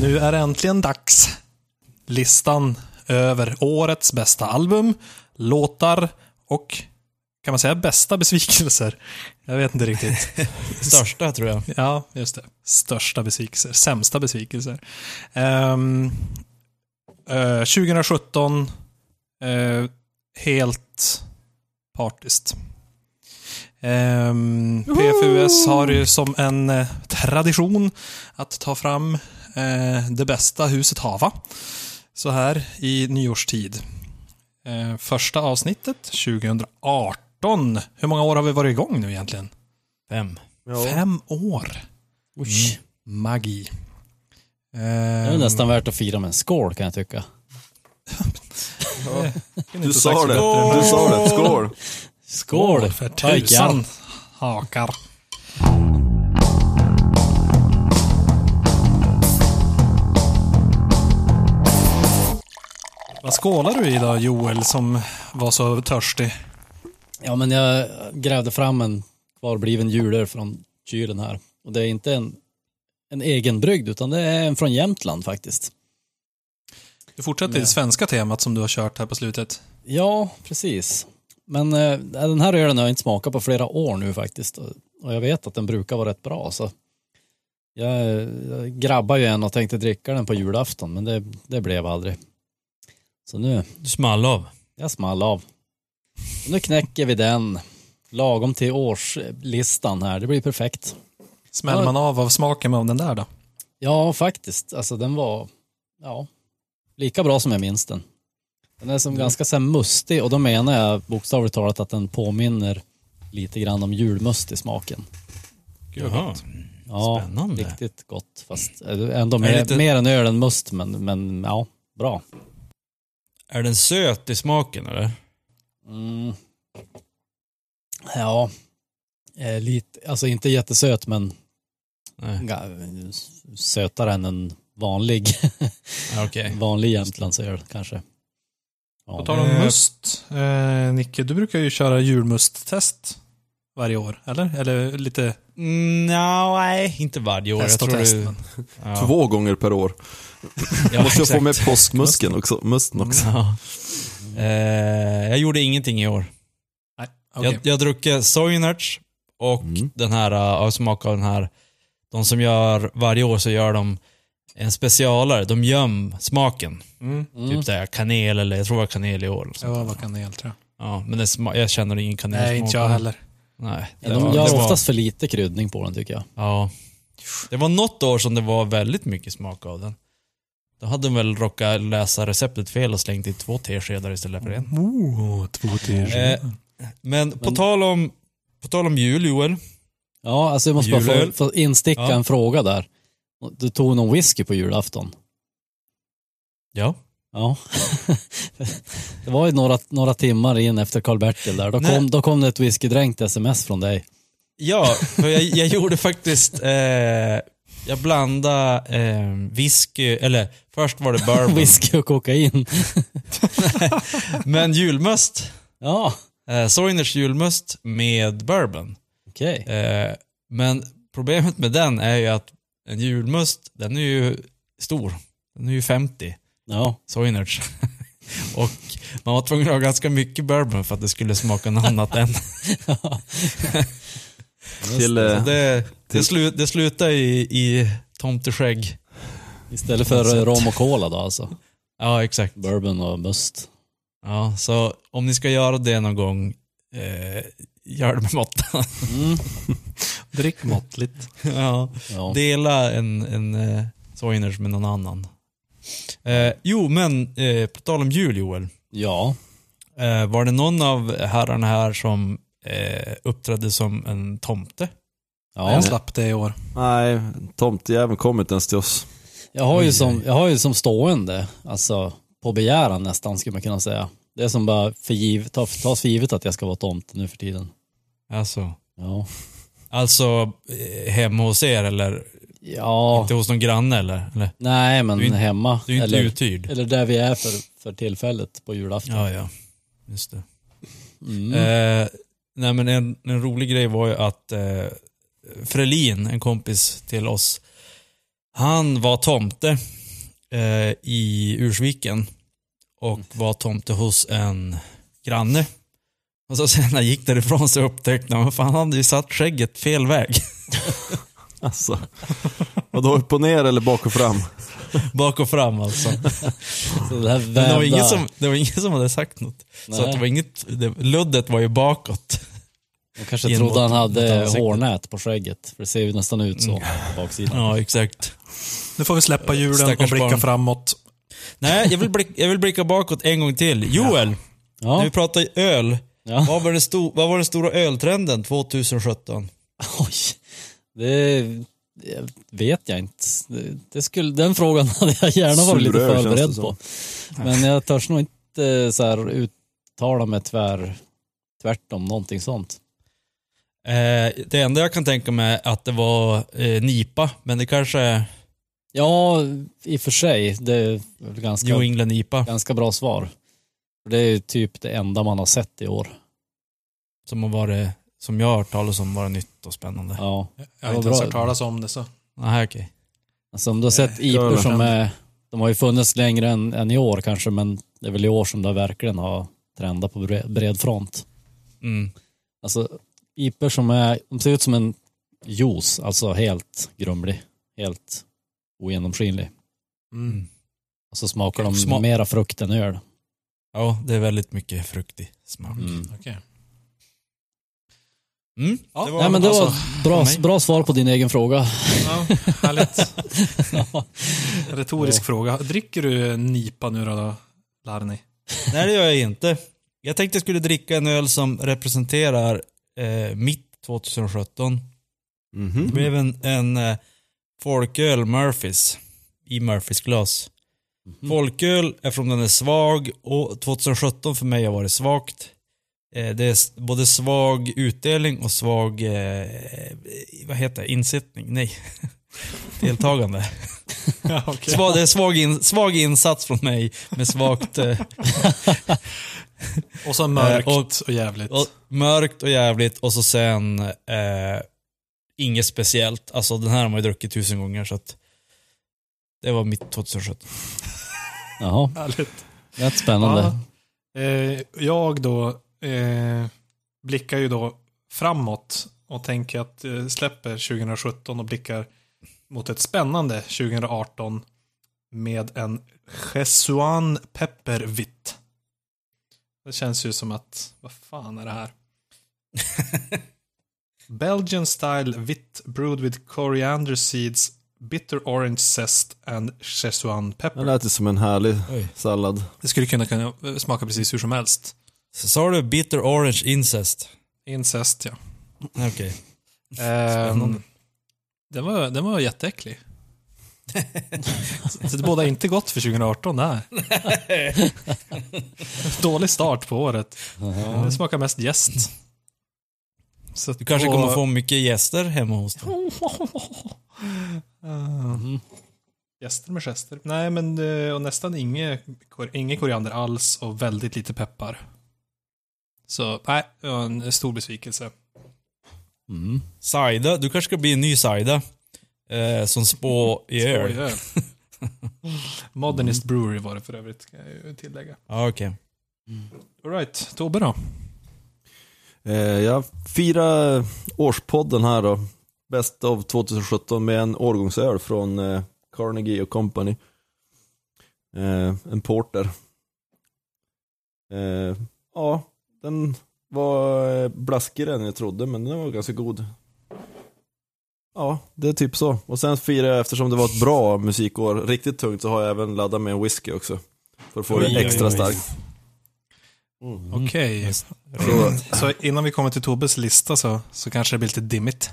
Nu är det äntligen dags. Listan över årets bästa album, låtar och kan man säga bästa besvikelser? Jag vet inte riktigt. Största tror jag. Ja, just det. Största besvikelser. Sämsta besvikelser. Ehm, eh, 2017, eh, helt partiskt. Um, PFUS har ju som en eh, tradition att ta fram eh, det bästa huset Hava. Så här i nyårstid. Eh, första avsnittet 2018. Hur många år har vi varit igång nu egentligen? Fem. Fem år. Usch. Magi. Det är nästan värt att fira med en skål kan jag tycka. Du sa det, du sa det. Skål! Skål! För tusan hakar. Vad skålar du i då Joel som var så törstig? Ja, men jag grävde fram en kvarbliven julöl från kylen här. Och det är inte en, en egenbryggd, utan det är en från Jämtland faktiskt. Du fortsätter i det svenska temat som du har kört här på slutet. Ja, precis. Men eh, den här ölen har jag inte smakat på flera år nu faktiskt. Och, och jag vet att den brukar vara rätt bra. Så jag, jag grabbar ju en och tänkte dricka den på julafton, men det, det blev aldrig. Så nu, Du small av. jag small av. Nu knäcker vi den. Lagom till årslistan här. Det blir perfekt. Smäller man av av smaken av den där då? Ja, faktiskt. Alltså den var, ja, lika bra som jag minns den. Den är som ganska så här mustig och då menar jag bokstavligt talat att den påminner lite grann om julmust i smaken. Jaha. Ja, Spännande. riktigt gott. Fast ändå Är mer, lite- mer än öl än must, men, men ja, bra. Är den söt i smaken eller? Mm. Ja, eh, lite, alltså inte jättesöt men Nej. sötare än en vanlig, Okej. vanlig Jämtlandsöl kanske. På Ja. tal om Eh. must. Eh, Nicke, du brukar ju köra julmusttest varje år, eller? Eller lite Mm, no, nej, inte varje år. test jag tror test. men- ja. Två gånger per år. Ja, Måste jag få med påskmusken också. Musten också. Ja. Eh, jag gjorde ingenting i år. Nej, okej. Jag, jag druckit Soinerts och Mm. den här, jag smakar den här, de som gör, varje år så gör de en specialare, de göm smaken. Mm. Mm. Typ såhär kanel eller, jag tror det var kanel i år. Det var vad kanel tror jag. Ja, men det sma- jag känner ingen kanel Nej, inte jag heller. Nej. Ja, det de gör var- oftast för lite kryddning på den tycker jag. Ja. Det var något år som det var väldigt mycket smak av den. Då hade de väl råkat läsa receptet fel och slängt i två teskedar istället för en. Oh, två Eh, men på tal om, på tal om jul, Joel. Ja, alltså jag måste bara Julöl. få, få insticka Ja. en fråga där. Du tog någon whisky på julafton? Ja. Ja. det var ju några, några timmar in efter Karl-Bertil där. Då Nej. kom, då kom det ett whiskydränkt sms från dig. Ja, för jag, jag gjorde faktiskt, eh, jag blandade eh, whisky, eller först var det bourbon. whisky och kokain. Men julmust. ja, Eh, Soiners julmust med bourbon. okej. Eh, men problemet med den är ju att en julmust, den är ju stor. Den är ju 50. Ja, Soiners. Och man var tvungen att ha ganska mycket bourbon för att det skulle smaka något annat än. Till, eh, det, det, till- slu, det slutade i, i tomteskägg. istället för rom och cola då alltså. Ja, exakt. Bourbon och must. Ja, så om ni ska göra det någon gång, eh, gör det med måtta. Mm. Drick måttligt. ja. Ja. Dela en, en eh, Soiners med någon annan. Eh, jo, men eh, på tal om jul Joel. ja, Eh, var det någon av herrarna här som eh, uppträdde som en tomte? ja. Jag slapp det i år. nej, tomtejäveln kom inte ens till oss. Jag har, ju som, jag har ju som stående, alltså på begäran nästan skulle man kunna säga. Det är som bara för giv, tas, för givet att jag ska vara tomte nu för tiden. Alltså, Ja. alltså eh, hemma hos er eller Ja, inte hos någon granne eller? eller? nej men Du hemma. Du är inte eller, uthyrd? eller där vi är för, för tillfället på julafton. Ja, ja. Just det. Mm. Eh, nej men en, en rolig grej var ju att eh, Frelin, en kompis till oss, han var tomte eh, i Ursviken och var tomte hos en granne. Och så sen när han gick därifrån så upptäckte han, fan han hade ju satt skägget fel väg. Alltså. Vadå, upp och ner eller bak och fram? Bak och fram alltså. Så det, här Men det var, ingen som, det var ingen som hade sagt något. Så Nej. att det var inget, det, luddet var ju bakåt. De kanske in trodde mot- han hade hårnät på skägget. För det ser ju nästan ut så på baksidan. Ja, exakt. Nu får vi släppa hjulen och blicka barn. framåt. Nej, jag vill, blick, jag vill blicka bakåt en gång till. Joel, när Ja. vi pratar öl, ja. vad var, den sto, vad var den stora öltrenden 2017? Oj. Det vet jag inte. Det, skulle, den frågan hade jag gärna varit lite förberedd på. Men jag törs nog inte så här uttala mig tvär, tvärtom någonting sånt. Eh, det enda jag kan tänka mig är att det var eh, Nipa, men det kanske är Ja, i och för sig. Det är väl ganska, New England Nipa ganska bra svar. För Det är ju typ det enda man har sett i år. som har varit, som jag har hört talas om, var nytt och spännande. Ja. Jag har inte ens hört talas om det så. Nej, okej. Alltså om du har sett Eh, IPor Girl som är, de har ju funnits längre än, än i år kanske, men det är väl i år som det verkligen har trendat på bred, bred front. Mm. Alltså IPor som är, de ser ut som en juice, alltså helt grumlig, helt ogenomskinlig. Mm. Och så smakar de Sma- mera frukt än öl. Ja, det är väldigt mycket fruktig smak. Mm. Okej. Mm. Ja, det var Nej men det alltså- var bra, bra svar på din egen fråga. Ja, härligt. Retorisk fråga. Dricker du Nipa nu då, Larni? Nej, det gör jag inte. Jag tänkte jag skulle dricka en öl som representerar eh, mitt 2017. Mhm. Det blev en, en eh, folköl Murphys i Murphys glas. Folköl eftersom den är svag och 2017 för mig har varit svagt. Eh, det är både svag utdelning och svag, eh, vad heter det, insättning? Nej. Deltagande. Ja, okej. Svag, det är svag, in, svag insats från mig med svagt eh, Och så mörkt Eh, och, och- jävligt. och mörkt och jävligt och så sen eh, inget speciellt. Alltså den här har man ju druckit tusen gånger så att det var mitt 2017. Jaha, Härligt. rätt spännande. Ja. Eh, jag då eh, blickar ju då framåt och tänker att eh, släpper 2017 och blickar mot ett spännande 2018 med en Jesuan Peppervitt. Det känns ju som att, vad fan är det här? Belgian style vitt brewed with coriander seeds, bitter orange zest and Det pepper. lät ju som en härlig Oj. sallad. Det skulle kunna, kunna smaka precis hur som helst. Så sa du bitter orange incest? Incest, ja. Okej. Ehm, den, var, den var jätteäcklig. Så det båda inte gott för 2018 det här. Dålig start på året. Det smakar mest jäst. Så Du kanske kommer få mycket gäster hemma hos dig. Uh, Gäster med gester. Nej, men eh, och nästan inget, koriander alls och väldigt lite peppar. Så nej, det var en stor besvikelse. Mm. Saida, du kanske ska bli en ny Saida. Eh, som spå i öl. Modernist Brewery var det för övrigt, kan jag ju tillägga. Okej. Alright, Tobbe då? Eh, jag firar årspodden här då. Bäst av 2017 med en årgångsöl från eh, Carnegie och Company. Eh, en porter. Ja, den var blaskigare än jag trodde, men den var ganska god. Ja, det är typ så. Och sen firar jag, eftersom det var ett bra musikår, riktigt tungt, så har jag även laddat med en whisky också. För att få det extra oj. Starkt. Okej. Så, Så innan vi kommer till Tobbes lista så, så kanske det blir lite dimmigt.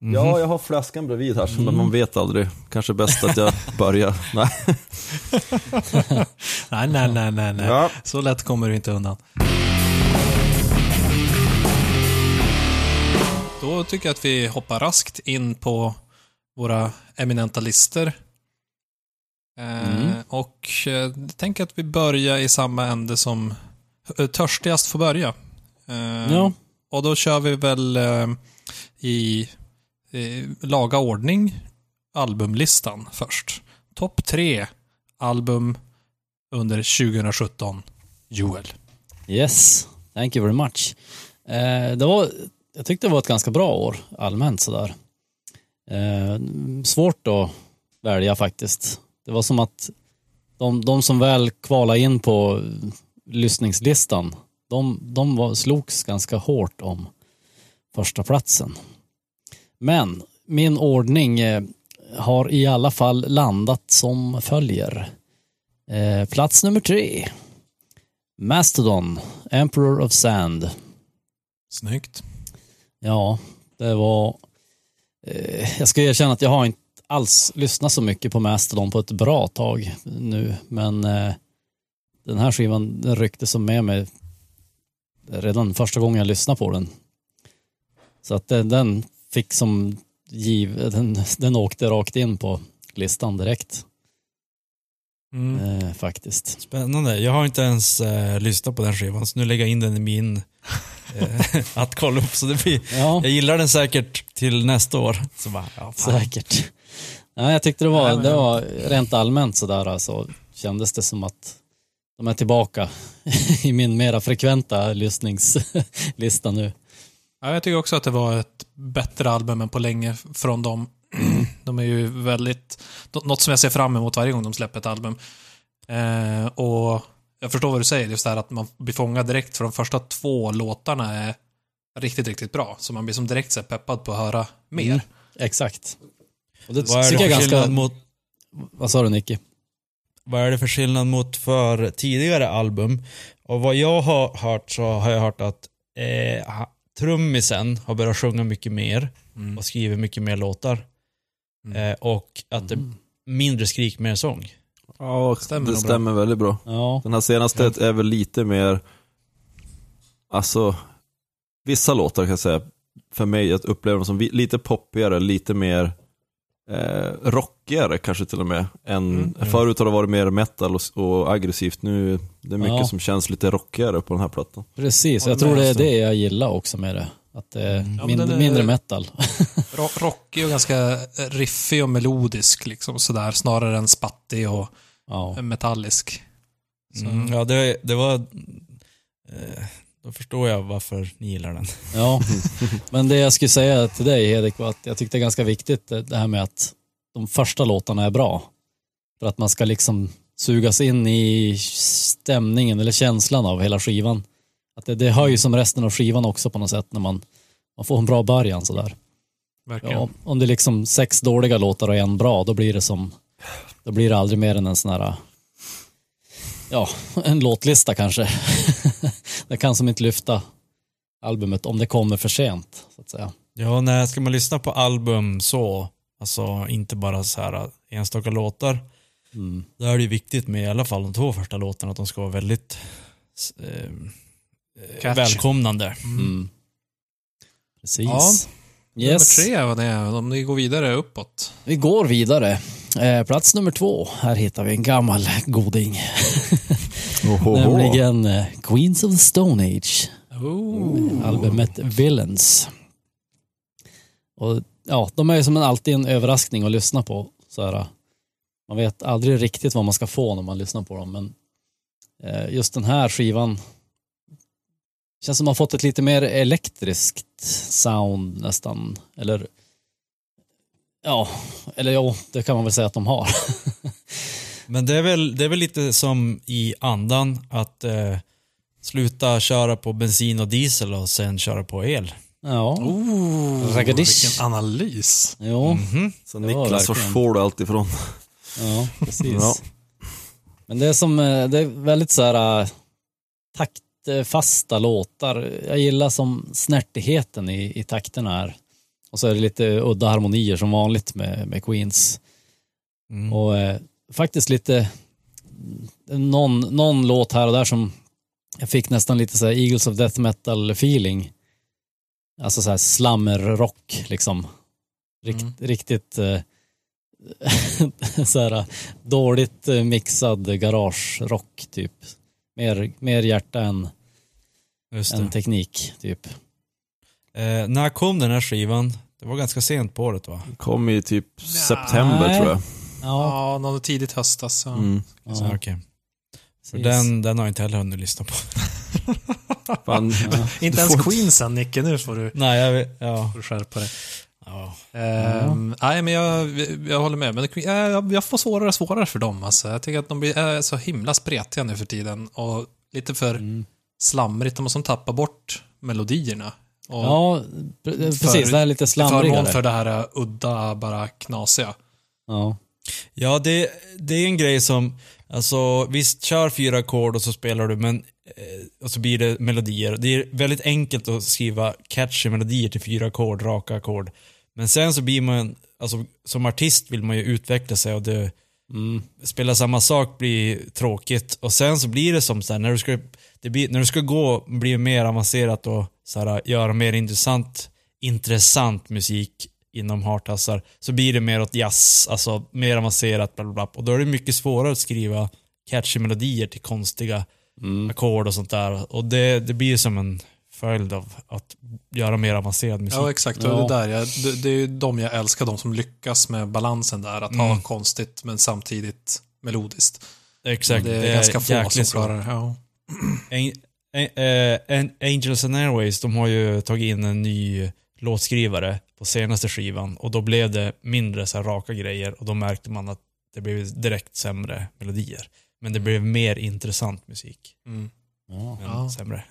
Mhm. Ja, jag har flaskan bredvid här, men man vet aldrig. Kanske bäst att jag börjar. Nej. Nej, nej, nej, nej, nej. Ja. Så lätt kommer du inte undan. Då tycker jag att vi hoppar raskt in på våra eminenta listor. Eh, Mm. Och eh, tänker att vi börjar i samma ände som törstigast får börja. Eh, Ja. Och då kör vi väl eh, i eh, laga ordning albumlistan först. Topp tre album under 2017. Joel. Yes, thank you very much. Eh, det var, jag tyckte det var ett ganska bra år allmänt sådär. Eh, svårt att välja faktiskt. Det var som att de, de som väl kvalade in på lyssningslistan, de, de var, slogs ganska hårt om första platsen. Men min ordning eh, har i alla fall landat som följer. Eh, plats nummer tre. Mastodon, Emperor of Sand. Snyggt. Ja, det var... Eh, jag ska erkänna att jag har inte alls lyssnat så mycket på Mastodon på ett bra tag nu, men eh, den här skivan den ryckte som med mig redan första gången jag lyssnade på den. Så att den, den fick som giv, den, den åkte rakt in på listan direkt Mm. eh, faktiskt. Spännande. Jag har inte ens eh, lyssnat på den skivan, så nu lägger jag in den i min eh, att kolla upp. Så det blir, Ja. jag gillar den säkert till nästa år. Så bara, ja. Säkert. Ja, jag tyckte det var, Nej, men- det var rent allmänt sådär alltså, kändes det som att de är tillbaka i min mera frekventa lyssningslista nu. Ja, jag tycker också att det var ett bättre album än på länge från dem. De är ju väldigt... Något som jag ser fram emot varje gång de släpper ett album. Eh, och jag förstår vad du säger, just det här att man blir fångad direkt för de första två låtarna är riktigt, riktigt bra. Så man blir som direkt så peppad på att höra mer. Mm. Exakt. Och det Vad är det för ganska... mot Vad sa du Nicky? Vad är det för skillnad mot för tidigare album? Och vad jag har hört så har jag hört att eh, trummisen har börjat sjunga mycket mer Mm. och skriver mycket mer låtar. Mm. Eh, och att det är mindre skrik, mer sång. Ja, Stämmer det nog bra. stämmer väldigt bra. Ja, Den här senaste är väl lite mer, alltså, vissa låtar kan jag säga, för mig, jag upplever dem som lite poppigare, lite mer eh, rockigare kanske till och med. Än, Mm. Förut har det varit mer metal och, och aggressivt, nu det är mycket Ja. som känns lite rockigare på den här plattan. precis. Jag tror det är alltså. det jag gillar också med det. Att det är Mm. Ja, men mindre, är- mindre metal. Ro- Rockig och ganska riffig och melodisk liksom sådär, snarare än spattig och Ja. metallisk. Så, Mm, ja, det, det var... Eh, då förstår jag varför ni gillar den. Ja, men det jag skulle säga till dig Hedek var att jag tyckte det är ganska viktigt det det här med att de första låtarna är bra. För att man ska liksom sugas in i stämningen eller känslan av hela skivan. Att det, det höjer som resten av skivan också på något sätt när man, man får en bra början sådär. verkligen. Ja, om det är liksom sex dåliga låtar och en bra, då blir det som, då blir det aldrig mer än en sån här, ja, en låtlista kanske. det kan som inte lyfta albumet om det kommer för sent, så att säga. Ja, när ska man lyssna på album så, alltså inte bara så här enstaka låtar, Mm. då är det ju viktigt med i alla fall de två första låtarna att de ska vara väldigt eh, välkomnande. Mm. Precis. Ja, Yes. Nummer tre var det, om ni går vidare uppåt. Vi går vidare. Eh, plats nummer två. Här hittar vi en gammal goding. Ohoho. Nämligen eh, Queens of the Stone Age. Oh. albumet Villains. Och ja, de är ju som en, alltid en överraskning att lyssna på. Så här, man vet aldrig riktigt vad man ska få när man lyssnar på dem, men eh, just den här skivan känns som man har fått ett lite mer elektriskt sound nästan. Eller ja, eller ja, det kan man väl säga att de har. Men det är, väl, det är väl lite som i andan att eh, sluta köra på bensin och diesel och sen köra på el. ja, Oh, Ragadish. vilken analys. jo, Mhm. Så Det var Niklas, var får du allt ifrån? Ja, precis. Ja. Men det är som, eh, det är väldigt så här äh, taktfasta låtar. Jag gillar som snärtigheten i, i takterna här. Och så är det lite udda harmonier som vanligt med, med Queens. Mm. Och eh, faktiskt lite, någon, någon låt här och där som jag fick nästan lite så här Eagles of Death Metal feeling. Alltså så här slammerrock liksom. Rikt, Mm. Riktigt eh, så här dåligt eh, mixad garagerock typ. Mer, mer hjärta än, det. teknik, typ. Eh, när kom den här skivan? Det var ganska sent på året va? Kom i typ september Nej. tror jag. Ja, Ja, något tidigt höstas. Ja. Mm. Så, ja, okej. För den, den har jag inte heller hunnit lyssna på. Fan, Inte Du ens Queen sen, Nicke. Nu får du, Nej, jag vet, ja. får du skärpa dig. ja. Ehm, Nej, men jag, jag håller med. Men det- jag, jag får svårare och svårare för dem. Alltså. Jag tycker att de blir är så himla spretiga nu för tiden. Och lite för Mm. slamrigt. De måste tappa bort melodierna. Och Ja, pre- precis. Det här är lite till förmån slamrigare. för det här uh, udda, bara knasiga. Ja. Ja, det, det är en grej som, alltså visst, kör fyra ackord och så spelar du, men eh, och så blir det melodier. Det är väldigt enkelt att skriva catchy melodier till fyra ackord, raka ackord. Men sen så blir man, alltså som artist vill man ju utveckla sig och det, Mm. spela samma sak blir tråkigt. Och sen så blir det som så här, när du ska, det blir, när du ska gå, blir mer avancerat och så här, göra mer intressant, intressant musik inom hartassar, så blir det mer åt jazz, alltså mer avancerat, bla bla bla. Och då är det mycket svårare att skriva catchy melodier till konstiga Mm. ackord och sånt där. Och det, det blir som en följd av att göra mer avancerad musik. Ja, exakt. Ja. det, där, jag, det, det är ju de jag älskar, de som lyckas med balansen där. Att ha Mm. konstigt men samtidigt melodiskt. Exakt. det är ganska få som klarar det. Ja. An- An- An- Angels and Airways, de har ju tagit in en ny låtskrivare på senaste skivan och då blev det mindre så här raka grejer och då märkte man att det blev direkt sämre melodier. Men det blev mer intressant musik. Mm. Ja. Men Ja. sämre.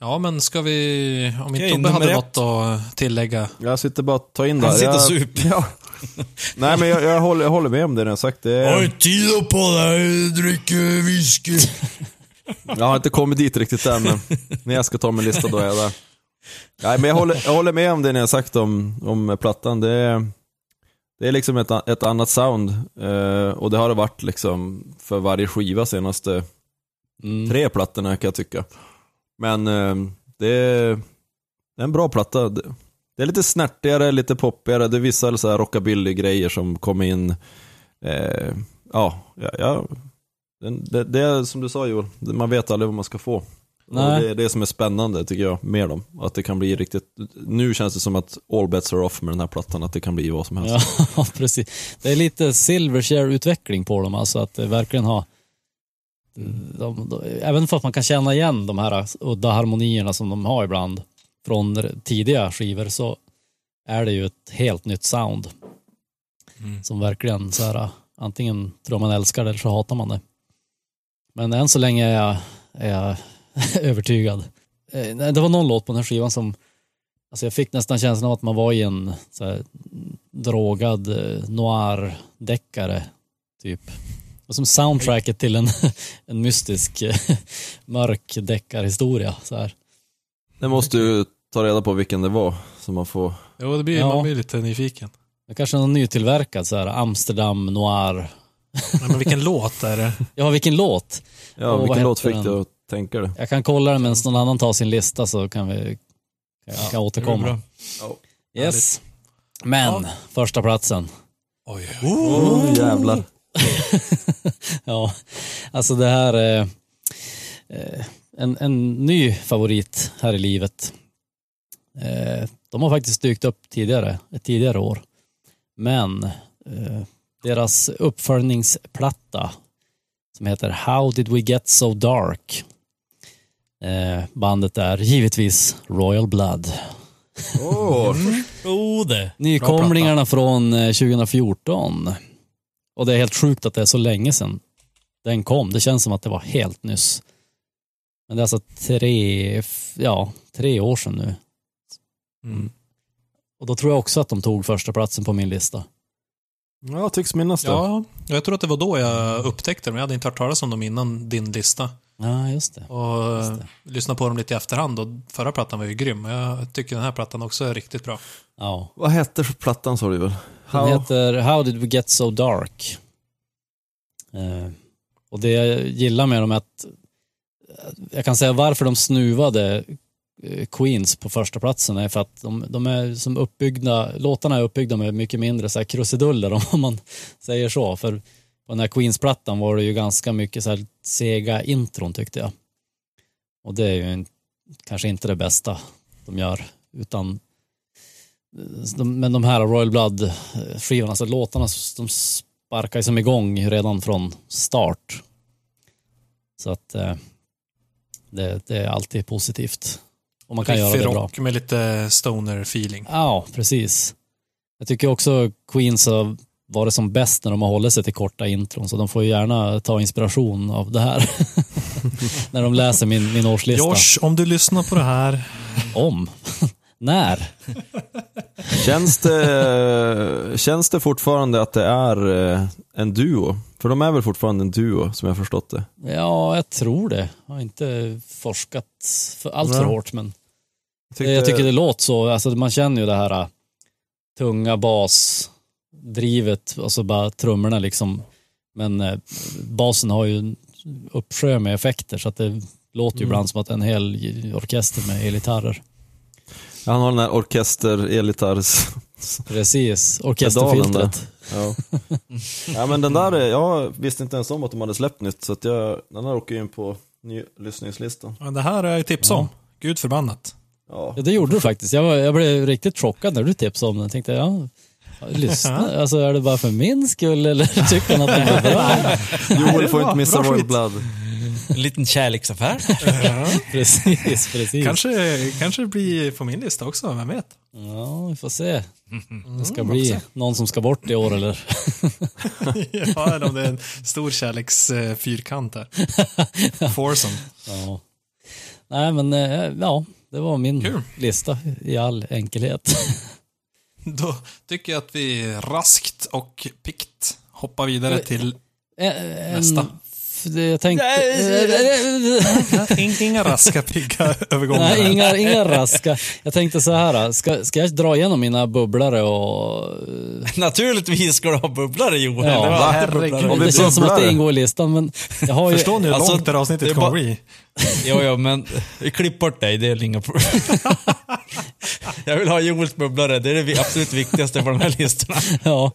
ja, men ska vi... Om inte Tobbe hade något att tillägga. jag sitter bara och tar in där. Han sitter jag, super. ja. Nej men jag, jag, håller, jag håller med om det ni har sagt. Det är, tid på dig, dricker whisky. jag har inte kommit dit riktigt än, men när jag ska ta min lista då är jag där. Nej men jag håller, jag håller med om det ni har sagt om, om plattan. Det är, det är liksom ett, ett annat sound. Eh, och det har det varit liksom för varje skiva senaste Mm. tre plattorna kan jag tycka. Men eh, det, är, det är en bra platta. Det, det är lite snärtigare, lite poppigare. Det är vissa så här rockabilly-grejer som kommer in. Eh, ja, ja, ja. Det, det, det är som du sa Joel, man vet aldrig vad man ska få. Och Nej. det är det som är spännande tycker jag, med dem. Att det kan bli riktigt, nu känns det som att all bets are off med den här plattan, att det kan bli vad som helst. Ja, precis. Det är lite Silverchair-utveckling på dem, alltså att det verkligen har de, de, även för att man kan känna igen de här udda harmonierna som de har ibland från tidiga skivor så är det ju ett helt nytt sound Mm. som verkligen så här, antingen tror man älskar det eller så hatar man det. Men än så länge är jag, är jag övertygad. Eh, nej, Det var någon låt på den här skivan som Alltså jag fick nästan känslan av att man var i en så här, drogad eh, noir-deckare, typ. Och som soundtracket till en, en mystisk eh, mörk deckarhistoria. Så här. Det måste ju ta reda på vilken det var, så man får Jo, det blir, Ja. man blir lite nyfiken. Det kanske är någon nytillverkad så här, Amsterdam noir. Ja, men vilken låt är det? Ja, vilken låt! Ja, Och vilken låt fick den? du att tänka det? Jag kan kolla den medan någon annan tar sin lista så kan vi kan, Det återkomma. bra. Yes. Men, första platsen. Oj. Åh jävlar. ja, alltså det här är eh, en, en ny favorit här i livet. Eh, de har faktiskt dykt upp tidigare, ett tidigare år. Men eh, deras uppföljningsplatta som heter How did we get so dark? Eh, bandet är givetvis Royal Blood. Åh, Oh, det. Nykomlingarna från eh, 2014. Och det är helt sjukt att det är så länge sedan den kom. Det känns som att det var helt nyss. Men det är alltså tre, ja, tre år sedan nu. Mm. Och då tror jag också att de tog första platsen på min lista. Ja, tycks minnas det. Ja, jag tror att det var då jag upptäckte dem. Jag hade inte hört talas om dem innan din lista. Ja, just det. Och Just eh, det. lyssnade på dem lite i efterhand och förra plattan var ju grym. Och jag tycker den här plattan också är riktigt bra. Ja. Vad hette plattan sa du väl? Den heter How did we get so dark? Eh, och det jag gillar med dem är att jag kan säga varför de snuvade eh, Queens på första platsen är för att de, de är som uppbyggda, låtarna är uppbyggda med mycket mindre så här krusiduller om man säger så. För på den här Queens-plattan var det ju ganska mycket så här sega intron tyckte jag. Och det är ju en, kanske inte det bästa de gör. Utan, de, men de här Royal Blood-skivorna, alltså låtarna, de sparkar ju som igång redan från start. Så att eh, det, det är alltid positivt. Och man kan göra det bra. rock med lite stoner-feeling. Ja, precis. Jag tycker också Queens har varit som bäst när de har hållit sig till korta intron, så de får ju gärna ta inspiration av det här. när de läser min, min årslista. Josh, om du lyssnar på det här. Om. när? Känns det, känns det fortfarande att det är eh, en duo? För de är väl fortfarande en duo, som jag har förstått det. Ja, jag tror det. Jag har inte forskat för, allt för Nej. hårt, men Jag tyckte, jag tycker det låter så. Alltså, man känner ju det här äh, tunga basdrivet, alltså bara trummorna liksom. Men äh, basen har ju en uppsjö med effekter, så att det låter ju Mm. ibland som att en hel orkester med elgitarrer. Han har den här orkester-elgitarrs... Precis, Pedalen orkesterfiltret. Ja. ja men den där, är- jag visste inte ens om att de hade släppt nytt, så att jag, den här åker ju in på ny lyssningslistan. Ja, Det här är jag tips om. Gud förbannat. Ja. Ja, det gjorde du faktiskt. Jag, var, jag blev riktigt chockad när du tipsade om den. Jag tänkte, ja, lyssna. Alltså är det bara för min skull eller tycker han att den är bra? Joel får inte missa Royal. Blood. En liten kärleksaffär. Precis, precis. Kanske, kanske det blir på min lista också, vem vet? Ja, vi får se. Det ska Mm, bli någon som ska bort i år eller? ja, eller om det är en stor kärleksfyrkant här. Foursome. Ja. Nej, men eh, ja, det var min Kul. lista i all enkelhet. Då tycker jag att vi raskt och pikt hoppar vidare till Eh, en- Nästa. Jag tänkte... inga raska pigga övergångar. Nej, inga, inga raska. Jag tänkte så här, ska, ska jag dra igenom mina bubblare och... Naturligtvis ska du ha bubblare Joel. Ja, Det. Herregud. Det känns som att det ingår i listan, men jag har ju... Förstår ni hur Alltså, långt det här avsnittet kommer bli? Ja, ja, men vi klipper bort dig, det är inga problem. Jag vill ha Joels bubblare, det är det absolut viktigaste på de här listorna. Ja,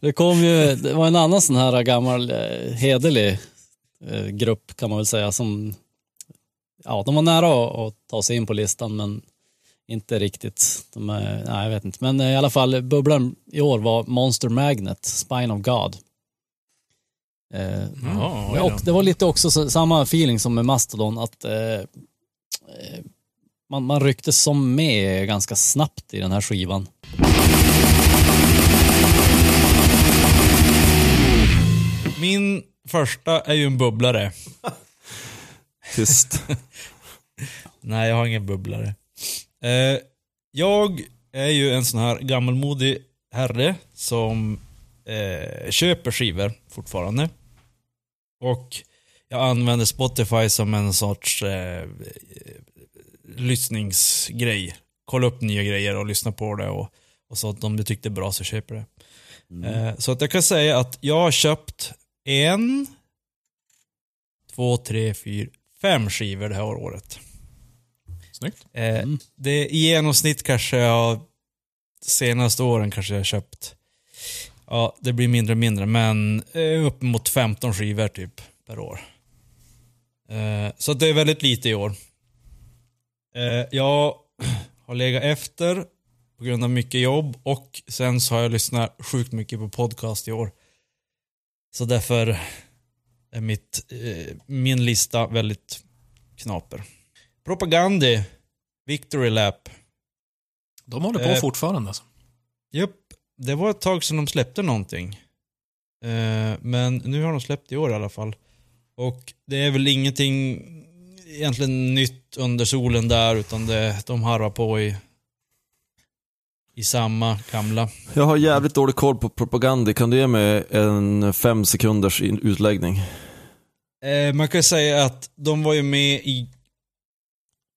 det kom ju, det var en annan sån här gammal eh, hederlig eh, grupp kan man väl säga som, ja de var nära att, ta sig in på listan men inte riktigt. De är, nej jag vet inte, men eh, i alla fall bubblan i år var Monster Magnet, Spine of God. Eh, då. och det var lite också så, samma feeling som med Mastodon att eh, eh, man, man rycktes som med ganska snabbt i den här skivan. Min första är ju en bubblare. Tyst. Nej, jag har ingen bubblare. Eh, jag är ju en sån här gammalmodig herre som eh, köper skivor fortfarande. Och jag använder Spotify som en sorts eh, lyssningsgrej. Kolla upp nya grejer och lyssna på det och, och så att om du tyckte det är bra så köper det. Eh, så att jag kan säga att jag har köpt en, två, tre, fyra, fem skivor det här året. Snyggt. Eh, Mm. det, I genomsnitt kanske jag senaste åren kanske jag har köpt, ja det blir mindre och mindre, men eh, upp mot 15 skivor typ per år. Eh, så det är väldigt lite i år. Eh, jag har legat efter på grund av mycket jobb och sen så har jag lyssnat sjukt mycket på podcast i år. Så därför är mitt, eh, min lista väldigt knaper. Propagandi, Victory Lap. De håller på Eh, fortfarande alltså. Japp, det var ett tag sedan de släppte någonting. Eh, men nu har de släppt i år i alla fall. Och det är väl ingenting egentligen nytt under solen där, utan det, de harvar på i, i samma gamla. Jag har jävligt dålig koll på propaganda. Kan du ge mig en fem sekunders in- utläggning? Eh, man kan säga att de var ju med i,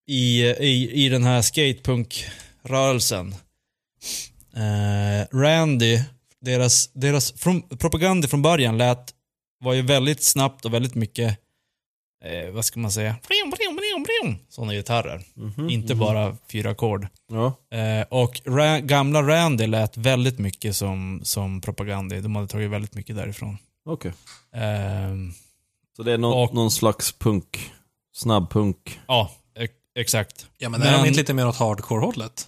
i, i, i den här skatepunk-rörelsen. Eh, Randy, deras, deras från, propaganda från början lät, var ju väldigt snabbt och väldigt mycket, eh, vad ska man säga, sådana gitarrer. Mhm. Inte bara fyra ackord. Ja. Eh, och Ra- gamla Randy lät väldigt mycket som, som propaganda. De hade tagit väldigt mycket därifrån. Okej. Eh, Så det är någon, Och- någon slags punk, snabbpunk. Ja, exakt. Ja, men, är Men- de inte lite mer åt hardcore-hållet?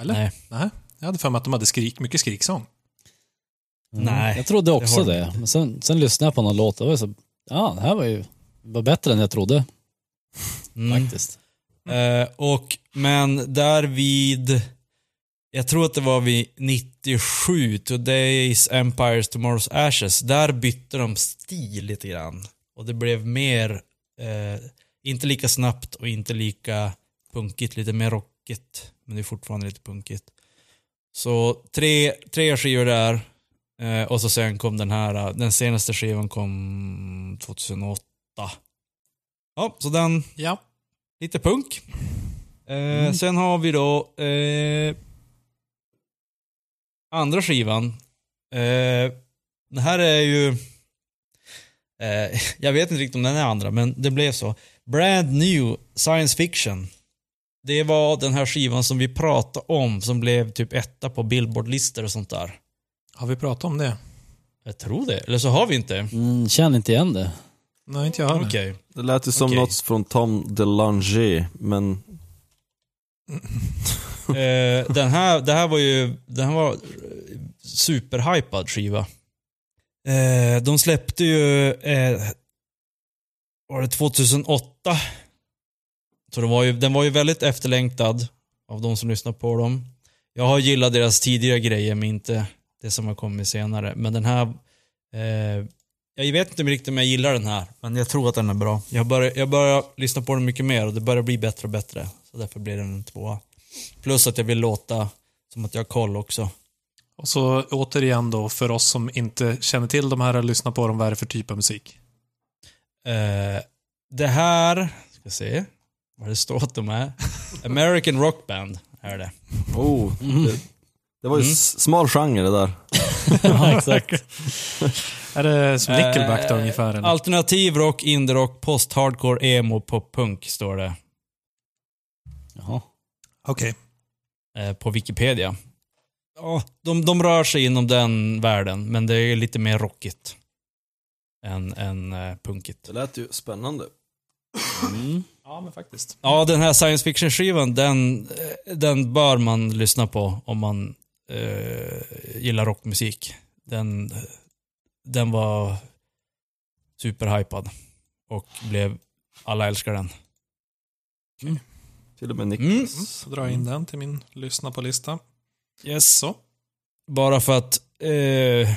Eller? Nej. Nej. Jag hade för mig att de hade skrik, mycket skriksång. Mm. Nej, Jag trodde också det. inte. Men sen, sen lyssnade jag på någon låt och var så, ja, det här var ju var bättre än jag trodde Mm. faktiskt. Eh, och, men där vid, jag tror att det var vid 97, Today's Empires, Tomorrow's Ashes, där bytte de stil lite grann. Och det blev mer, eh, inte lika snabbt och inte lika punkigt, lite mer rockigt. Men det är fortfarande lite punkigt. Så tre, tre skivor där. Eh, och så sen kom den här, eh, den senaste skivan kom 2008. Ja, så den Ja. Lite punk. Eh, Sen har vi då eh, andra skivan. Eh, det här är ju... Eh, jag vet inte riktigt om den är andra, men det blev så. Brand new science fiction. Det var den här skivan som vi pratade om, som blev typ etta på Billboard-listor och sånt där. Har vi pratat om det? Jag tror det. Eller så har vi inte. Mm, känner inte igen det. Nej, inte jag heller. Okej. Det lät ju som Okej. något från Tom DeLange, men Eh, den här, det här var ju, den här var eh, superhypad skiva. Eh, de släppte ju, eh, var det 2008? Så det var ju, den var ju väldigt efterlängtad av de som lyssnar på dem. Jag har gillat deras tidigare grejer, men inte det som har kommit senare. Men den här, eh, jag vet inte riktigt om jag gillar den här, men jag tror att den är bra. Jag börjar, jag börjar lyssna på den mycket mer och det börjar bli bättre och bättre. Så därför blir den en tvåa. Plus att jag vill låta som att jag har koll också. Och så återigen då, för oss som inte känner till de här eller lyssnar på dem, vad är det för typ av musik? Eh, det här, ska se vad det står att de är. American Rock Band är det. oh, det, det var ju Mm. smal genre det där. ja, exakt. Är det som Nickelback då Eh, ungefär? Eller? Alternativ rock, indie rock, post-hardcore, emo, pop-punk står det Jaha. Okej. eh, på Wikipedia. Ja, de, de rör sig inom den världen, men det är lite mer rockigt än, än eh, punkigt. Det lät ju spännande. Mm. Ja, men faktiskt. Ja, den här science fiction-skivan, den, eh, den bör man lyssna på om man eh, gillar rockmusik. Den, den var superhypad och blev, alla älskar den. Till och med Mm. Niklas. Så drar jag in den till min lyssna på lista. Yes. Så. Bara för att eh, eh,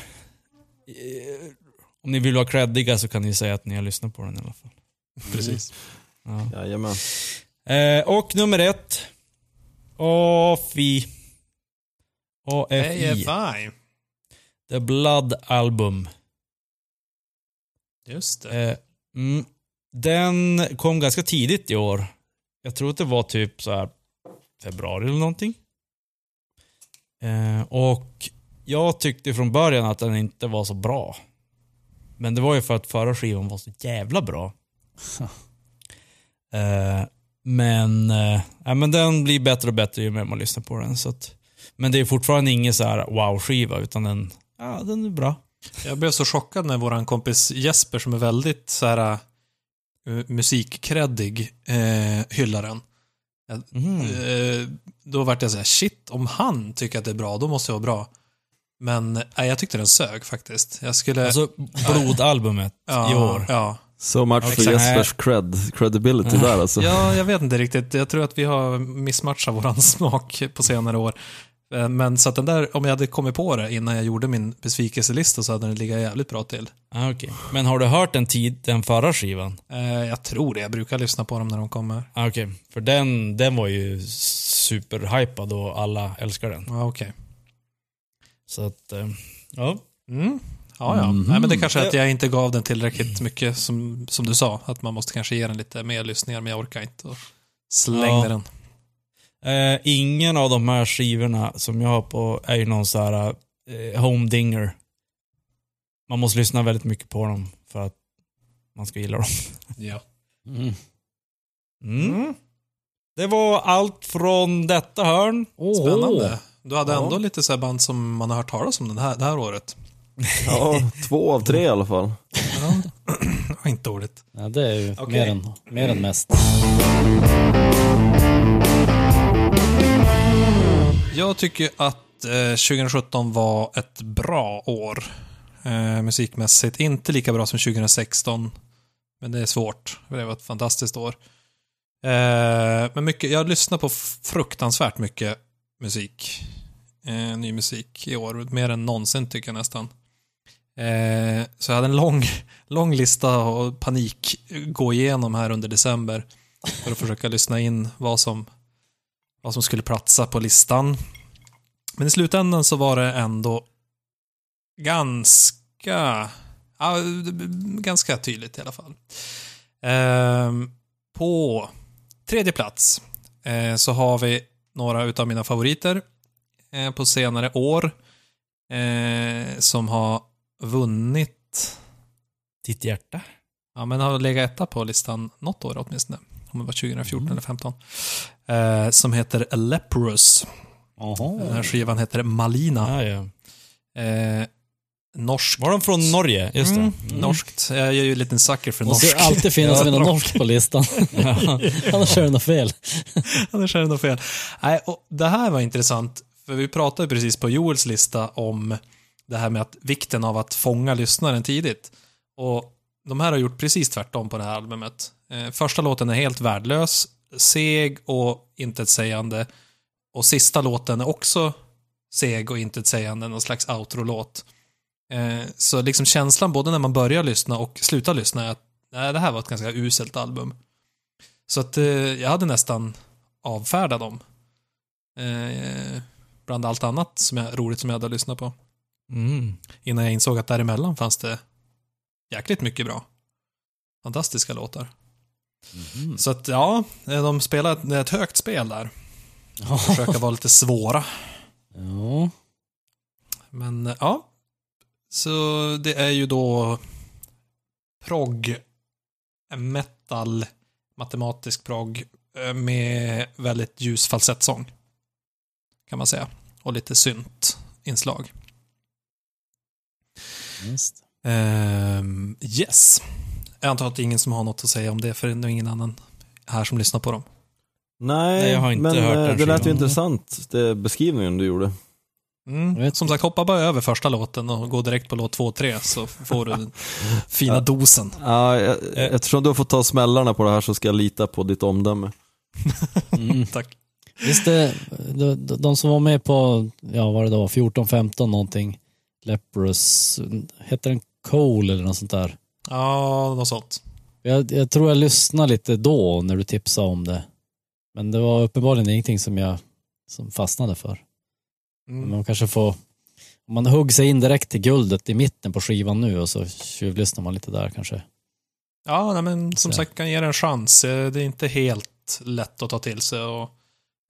om ni vill vara creddiga så kan ni säga att ni har lyssnat på den i alla fall. Precis. Ja. Jajamän. Eh, och nummer ett. AFI. AFI. AFI. The Blood Album. Just det. Eh, mm, den kom ganska tidigt i år. Jag tror att det var typ så här februari eller någonting. Eh, och jag tyckte från början att den inte var så bra. Men det var ju för att förra skivan var så jävla bra. Eh, men, eh, men den blir bättre och bättre ju mer man lyssnar på den. Så att, men det är fortfarande ingen så här wow-skiva, utan den, ja, den är bra. Jag blev så chockad när våran kompis Jesper, som är väldigt så här uh, musikkreddig, eh, hyllar den. Mhm. Eh, då vart jag så här, shit, om han tycker att det är bra, då måste det vara bra. Men nej, jag tyckte den sög faktiskt. Jag skulle... Alltså blodalbumet ja, i år. Ja. So much for Exakt. Jespers cred, credibility där alltså. ja, jag vet inte riktigt. Jag tror att vi har missmatchat våran smak på senare år. Eh, Men så att den där, om jag hade kommit på det innan jag gjorde min besvikelselista så hade den legat jävligt bra till. Ah, okej. Men har du hört den, tid, den förra skivan? Eh, Jag tror det. Jag brukar lyssna på dem när de kommer. Ah, okej. För den, den var ju superhypad och alla älskar den. Ja, okej. Så att, eh, ja. Mm. Ja, ja. Mhm. Nej, men det kanske är att jag inte gav den tillräckligt mycket som, som du sa. Att man måste kanske ge den lite mer lyssningar, men jag orkar inte. Och slängde Ja. den. Eh, ingen av de här skivorna som jag har på är ju någon så här eh, home-dinger. Man måste lyssna väldigt mycket på dem för att man ska gilla dem. Ja. Mm. Mm. Det var allt från detta hörn. Åh. Spännande. Du hade Ja. ändå lite så här band som man har hört talas om den här, det här året. Ja, två av tre i alla fall. Ja, inte dåligt. Ja, det är ju Okej. mer, än, mer än mest. Jag tycker att eh, 2017 var ett bra år eh, musikmässigt. Inte lika bra som 2016, men det är svårt. Det var ett fantastiskt år. Eh, men mycket, jag lyssnar på fruktansvärt mycket musik. Eh, ny musik i år, mer än någonsin tycker jag nästan. Eh, så jag hade en lång, lång lista och panik gå igenom här under december för att försöka lyssna in vad som, vad som skulle platsa på listan. Men i slutändan så var det ändå ganska, ja, ganska tydligt i alla fall. Ehm, på tredje plats eh, så har vi några utav mina favoriter eh, på senare år eh, som har vunnit, Ditt hjärta? ja men har legat etta på listan något år åtminstone. Om det var 2014 eller 15. Eh, som heter Leprous. Den här skivan heter Malina. Ja, ja. Eh, norsk. Var de från Norge? Just det. Mm, Norskt. Jag är ju en liten sucker för Måste norsk. alltid finnas med något norskt på listan. Annars är det något fel. Annars är det något fel. Nej, och det här var intressant, för vi pratade precis på Joels lista om det här med att vikten av att fånga lyssnaren tidigt. Och de här har gjort precis tvärtom på det här albumet. Eh, första låten är helt värdelös, seg och intetsägande. Och sista låten är också seg och intetsägande, någon slags outro-låt. Eh, så liksom känslan både när man börjar lyssna och slutar lyssna är att nej, det här var ett ganska uselt album. Så att eh, jag hade nästan avfärdat dem. Bland allt annat som jag, roligt som jag hade lyssnat på. Mm. Innan jag insåg att däremellan fanns det jäkligt mycket bra. Fantastiska låtar. Mm. Så att ja, de spelar ett, ett högt spel där. Försöka vara lite svåra. Ja. Men ja. Så det är ju då prog, metal, matematisk prog eh, med väldigt ljus falsettsång. Kan man säga. Och lite synt-inslag. Just. Ehm, yes. Jag antar att det är ingen som har något att säga om det, för det är nog ingen annan här som lyssnar på dem. Nej, Nej, jag har inte men hört eh, den det lät ju skivan. intressant, det beskrivningen du gjorde. Mm. Som sagt, hoppa bara över första låten och gå direkt på låt 2 och 3 så får du den fina dosen. Ja, jag, eftersom du har fått ta smällarna på det här så ska jag lita på ditt omdöme. Mm. Tack. Visst, det, de, de som var med på, ja vad det då, 14, 15 någonting, Leprous, heter den Cole eller något sånt där? Ja, något sånt. Jag, jag tror jag lyssnade lite då när du tipsade om det. Men det var uppenbarligen ingenting som jag som fastnade för. Men Mm. man kanske får, om man hugger sig in direkt till guldet i mitten på skivan nu och så tjuvlyssnar man lite där kanske. Ja, nej, men som Så. sagt, kan ge det en chans. Eh, Det är inte helt lätt att ta till sig och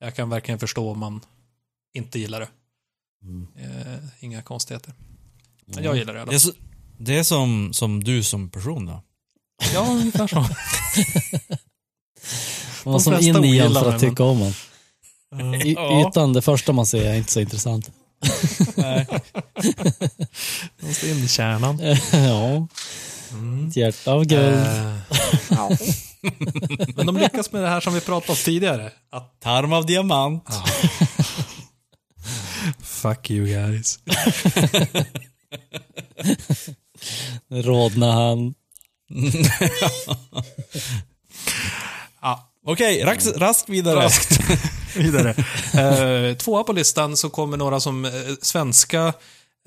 jag kan verkligen förstå om man inte gillar det. Mm. Eh, inga konstigheter. Men jag gillar det i alla fall. Det är som, som du som person då? Ja, ungefär så. Man måste flesta in i en för att tycka om en. Y- Ja. Ytan, det första man ser är inte så intressant. Nej. Jag måste in i kärnan. ja, Mm. ett hjärta av guld. Eh, Men de lyckas med det här som vi pratade om tidigare. Att Tarm av diamant. Fuck you guys. Rodna han. Ja, Okej, rask, rask vidare. raskt vidare. Eh, tvåa på listan så kommer några som eh, svenska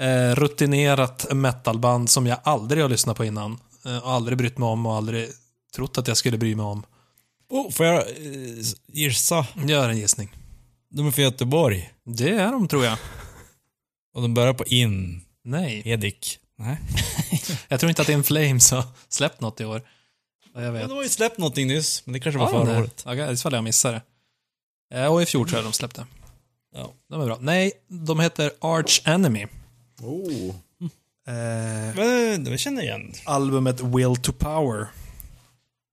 eh, rutinerat metalband som jag aldrig har lyssnat på innan. Eh, och aldrig brytt mig om och aldrig trott att jag skulle bry mig om. Oh, får jag eh, gissa? Gör en gissning. De är från Göteborg. Det är de tror jag. Och de börjar på in. Nej. Edik. Nej. Jag tror inte att In Flames har släppt något i år. Jag Men vet. de har ju släppt någonting nyss, men det kanske var de förra det? året. Ja, ifall jag missade det. Eh, Och i fjol tror jag de släppte. Ja. De är bra. Nej, de heter Arch Enemy. Oh. Eh, Men det känner jag igen. albumet Will to Power.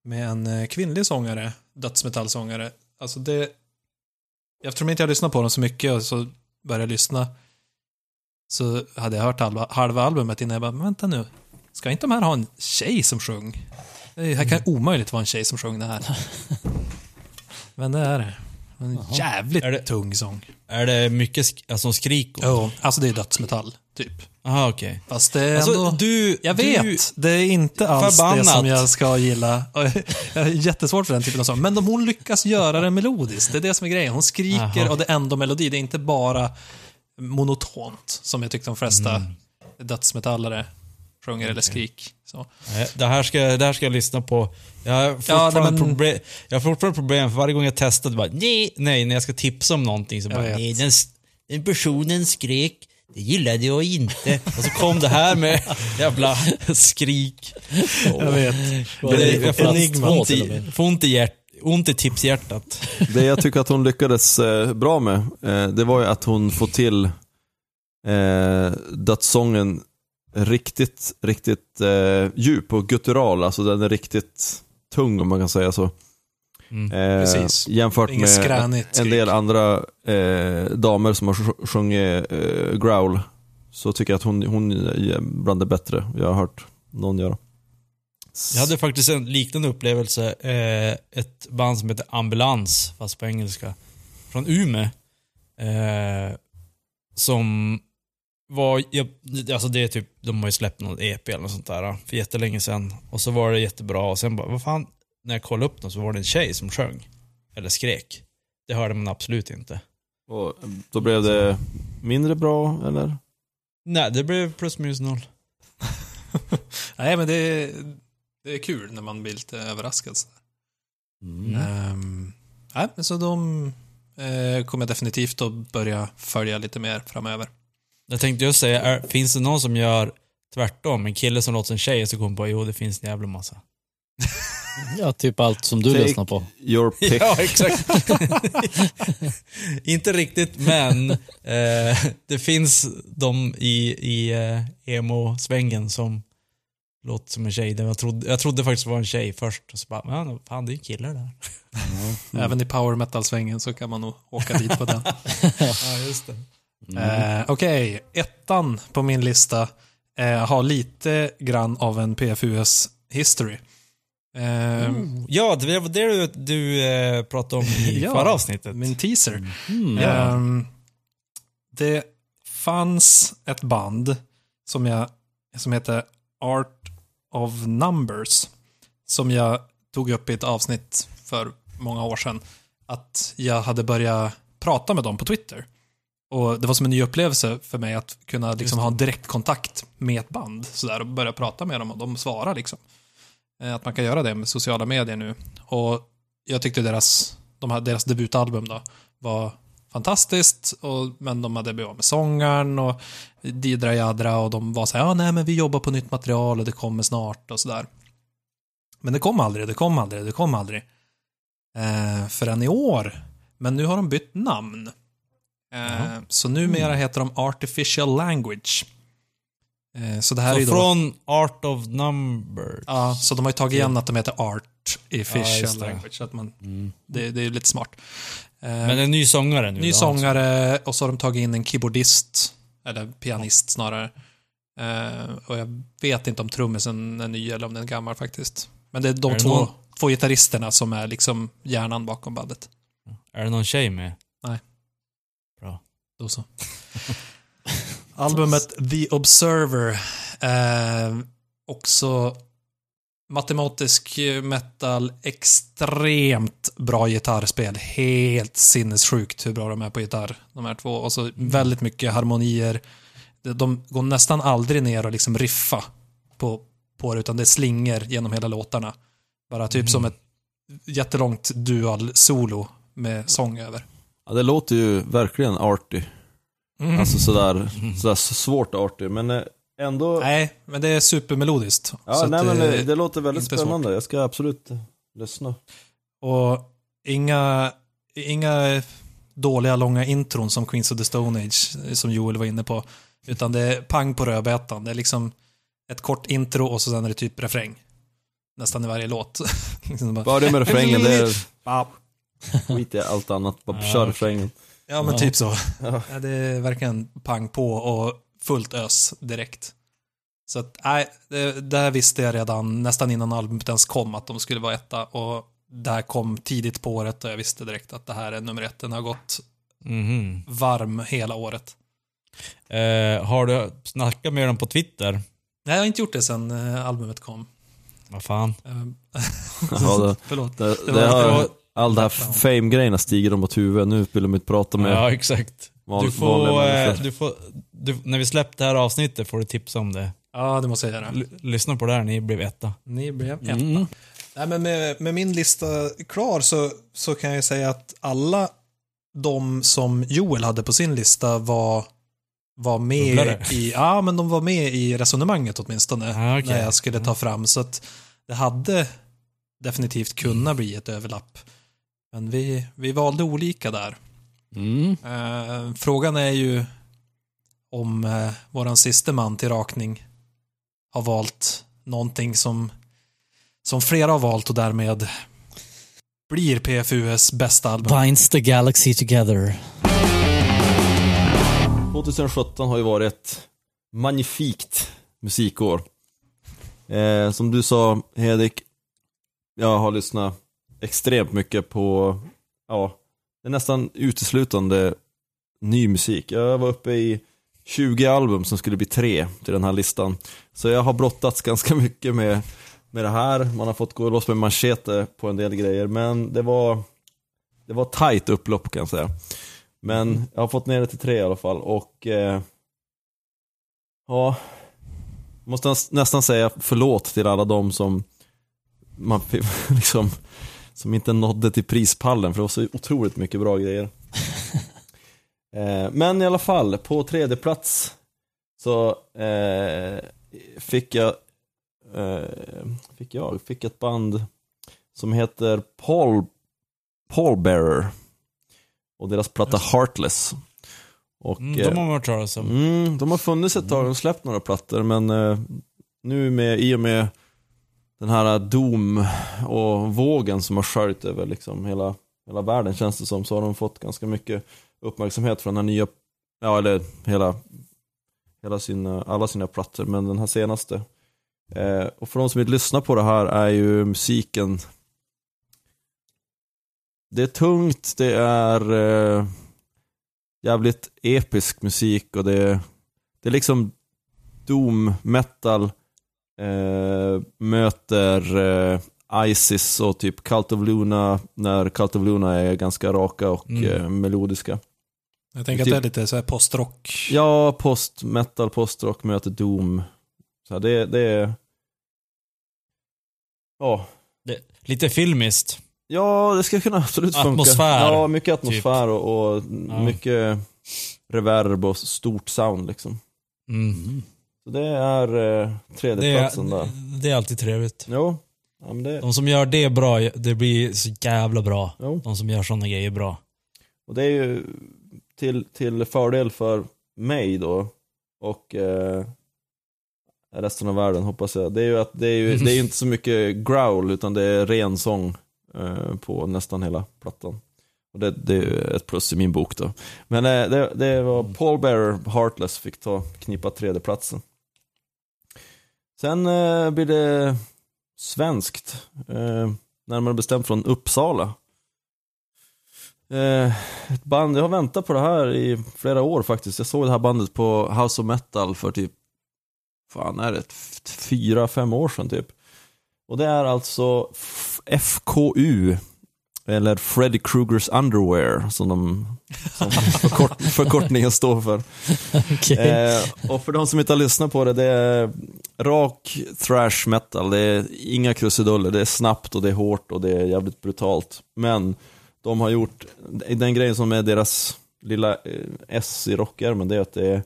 Med en eh, kvinnlig sångare, dödsmetallsångare. Alltså det... Eftersom inte jag lyssnar på dem så mycket och så började jag lyssna så hade jag hört halva, halva albumet innan jag bara, men vänta nu. Ska inte de här ha en tjej som sjöng? Det här kan omöjligt vara en tjej som sjöng det här. Men det är det. En jävligt Är det- tung sång. Är det mycket sk alltså skrik? Jo, alltså det är dödsmetall, typ. Aha, okej. Fast det är Alltså, ändå... du... Jag du- vet, det är inte alls det Förbannat. som jag ska gilla. Jag är jättesvårt för den typen av sång. Men om hon lyckas göra det melodiskt, det är det som är grejen. Hon skriker Jaha. och det är ändå melodi. Det är inte bara monotont, som jag tyckte de flesta Mm. dödsmetallare sjunger eller skrik. Så. Det här, ska, det här ska jag lyssna på. Jag har fortfarande, nej, men- problem, jag har fortfarande problem, för varje gång jag testar, bara nej, nej, när jag ska tipsa om någonting så bara nej, den, den personen skrek, det gillade jag inte. Och så kom det här med jävla skrik. Jag vet. Det, jag får ont i, ont i, hjärt, ont i tipshjärtat. Det jag tycker att hon lyckades eh, bra med, eh, det var ju att hon får till eh, dödssången riktigt, riktigt eh, djup och guttural. Alltså den är riktigt tung om man kan säga så. Mm. Eh, Precis. Jämfört Inget med en del andra eh, damer som har sj- sjungit eh, growl. Så tycker jag att hon, hon är bland det bättre jag har hört någon göra. Jag hade faktiskt en liknande upplevelse. Eh, ett band som heter Ambulans, fast på engelska. Från Umeå. Eh, som var, jag, alltså det är typ, de har ju släppt någon EP eller något sånt där för jättelänge sedan. Och så var det jättebra och sen bara, vad fan, när jag kollade upp dem så var det en tjej som sjöng. Eller skrek. Det hörde man absolut inte. Och då blev det mindre bra, eller? Nej, det blev plus minus noll. Nej, men det är, det är kul när man blir lite överraskad. så. Mm. Ehm, nej, men så de eh, kommer jag definitivt att börja följa lite mer framöver. Jag tänkte just säga, är, finns det någon som gör tvärtom? En kille som låter som en tjej och så kommer på, jo det finns en jävla massa. Ja, typ allt som du Take lyssnar på. Your pick. Ja, exakt. Inte riktigt, men eh, det finns de i, i eh, emo-svängen som låter som en tjej. Jag trodde, jag trodde faktiskt det var en tjej först. Och så bara, men fan det är ju killar där. Mm. Även i power metal-svängen så kan man nog åka dit på den. Ja, just det. Mm. Eh, Okej, ettan på min lista eh, har lite grann av en PFUS history. Eh, Ja, det var det du, du eh, pratade om i Ja, förra avsnittet. Min teaser. Mm. Ehm, det fanns ett band som, jag, som heter Art of Numbers. Som jag tog upp i ett avsnitt för många år sedan. Att jag hade börjat prata med dem på Twitter. Och Det var som en ny upplevelse för mig att kunna liksom ha direktkontakt med ett band sådär, och börja prata med dem och de svarar. Liksom. Eh, Att man kan göra det med sociala medier nu. Och Jag tyckte deras, de här, deras debutalbum då, var fantastiskt, och, men de hade blivit av med sångaren och didra jadra och de var så här, ja nej men vi jobbar på nytt material och det kommer snart och sådär. Men det kom aldrig, det kom aldrig, det kom aldrig. Eh, förrän i år. Men nu har de bytt namn. Eh, så numera heter de Artificial Language. Eh, så det här är Så ju då... från Art of Numbers. Ja, så de har ju tagit igen att de heter Art Ja, just det. Language. Så att man, Mm. det, det är lite smart. Eh, Men en ny sångare nu Ny då, sångare och så har de tagit in en keyboardist, eller pianist snarare. Eh, och jag vet inte om trummisen är ny eller om den är gammal faktiskt. Men det är de Är två, någon- två gitarristerna som är liksom hjärnan bakom bandet. alltså. Är det någon tjej med? Då så. Albumet The Observer. Eh, också matematisk metal, extremt bra gitarrspel. Helt sinnessjukt hur bra de är på gitarr, de här två. Och så väldigt mycket harmonier. De- går nästan aldrig ner och liksom riffa på, på det, utan det slinger genom hela låtarna. Bara typ som ett jättelångt dual-solo med sång över. Ja, det låter ju verkligen arty. Mm. Alltså sådär, sådär svårt arty, men eh, ändå... Nej, men det är supermelodiskt. ja, Så att nej, men det, det- låter väldigt spännande. Jag ska absolut lyssna. Och inga, inga dåliga långa intron som Queens of the Stone Age, som Joel var inne på. Utan det är pang på rödbetan. Det är liksom ett kort intro och så sen är det typ refräng. Nästan i varje låt. Liksom bara, det med refrängen, det är... Ja. Skit i allt annat, bara kör refrängen. Ja, men typ så. Ja, det är verkligen pang på och fullt ös direkt. Så att, nej, det, där visste jag redan nästan innan albumet ens kom att de skulle vara etta. Och där kom tidigt på året och jag visste direkt att det här är nummer ett. Den har gått Mhm. varm hela året. Eh, har du snackat med dem på Twitter? Nej, jag har inte gjort det sen eh, albumet kom. Vad fan? Eh, Ja, det, Förlåt. det, Det det var- har, det all det här fame-grejerna stiger dem åt huvudet. Nu vill de inte prata med Ja, exakt. Van, Du får, eh, du får, du, när vi släpper det här avsnittet får du tipsa om det. Ja, det måste jag göra. L- lyssna på det här, ni blev etta. Ni blev etta. Mm. Nej, men med, med min lista klar så, så kan jag säga att alla de som Joel hade på sin lista var, var med i, ja men de var med i resonemanget åtminstone. Ah, okej. När jag skulle ta fram. Så att det hade definitivt kunnat bli ett överlapp. Men vi, vi valde olika där. Mm. Eh, frågan är ju om eh, våran sista man till rakning har valt någonting som, som flera har valt och därmed blir PFUs bästa album. Binds the galaxy together. 2017 har ju varit ett magnifikt musikår. Eh, som du sa, Hedik, jag har lyssnat extremt mycket på, ja, det är nästan uteslutande ny musik. Jag var uppe i 20 album som skulle bli tre till den här listan. Så jag har brottats ganska mycket med, med det här. Man har fått gå loss med manchete på en del grejer, men det var, det var tight upplopp kan jag säga. Men jag har fått ner det till tre i alla fall och eh, ja, måste näs- nästan säga förlåt till alla de som man liksom som inte nådde till prispallen för det var så otroligt mycket bra grejer. eh, men i alla fall, på tredje plats så eh, fick jag eh, fick jag fick ett band som heter Paul Pallbearer och deras platta Heartless. Och, Mm, de har man hört talas om. Mm, de har funnits ett tag och släppt några plattor men eh, nu med, i och med den här äh, dom och vågen som har sköljt över liksom hela, hela världen känns det som så har de fått ganska mycket uppmärksamhet från den här nya, ja eller hela, hela sina, äh, alla sina plattor men den här senaste. Eh, och för de som inte lyssnar på det här är ju musiken det är tungt, det är eh, jävligt episk musik och det, det är liksom doom metal eh, möter eh, Isis och typ Cult of Luna när Cult of Luna är ganska raka och Mm. eh, melodiska. Jag tänker att det är lite så här postrock. Ja, post metal, postrock möter doom. Så här, det, det är... Ja, Lite filmiskt. Ja, det ska kunna absolut funka. Atmosfär, Ja, mycket atmosfär och, och Ja. mycket reverb och stort sound liksom. Mm. Så det är eh, Det, tredjeplatsen där. är, det är alltid trevligt. Jo, ja, det, De som gör det bra, det blir så jävla bra. jo. De som gör sådana grejer bra. Och det är ju till, till fördel för mig då och eh, resten av världen hoppas jag. Det är ju att det är ju det är inte så mycket growl utan det är ren sång eh, på nästan hela plattan. Och det, det är ett plus i min bok då. Men eh, det, det var Paul Bearer, Heartless, fick ta knipa tredjeplatsen. Sen eh, blir det svenskt, eh, närmare bestämt från Uppsala. Eh, ett band, jag har väntat på det här i flera år faktiskt. Jag såg det här bandet på House of Metal för typ, fan är det, fyra, fem år sedan typ. Och det är alltså FKU, eller Freddy Krugers Underwear, som, de, som förkort, förkortningen står för. Okej. Eh, och för de som inte har lyssnat på det, det är rak thrash metal. Det är inga krusiduller, det är snabbt och det är hårt och det är jävligt brutalt. Men de har gjort, den grejen som är deras lilla eh, S i rockärmen, det är att det är,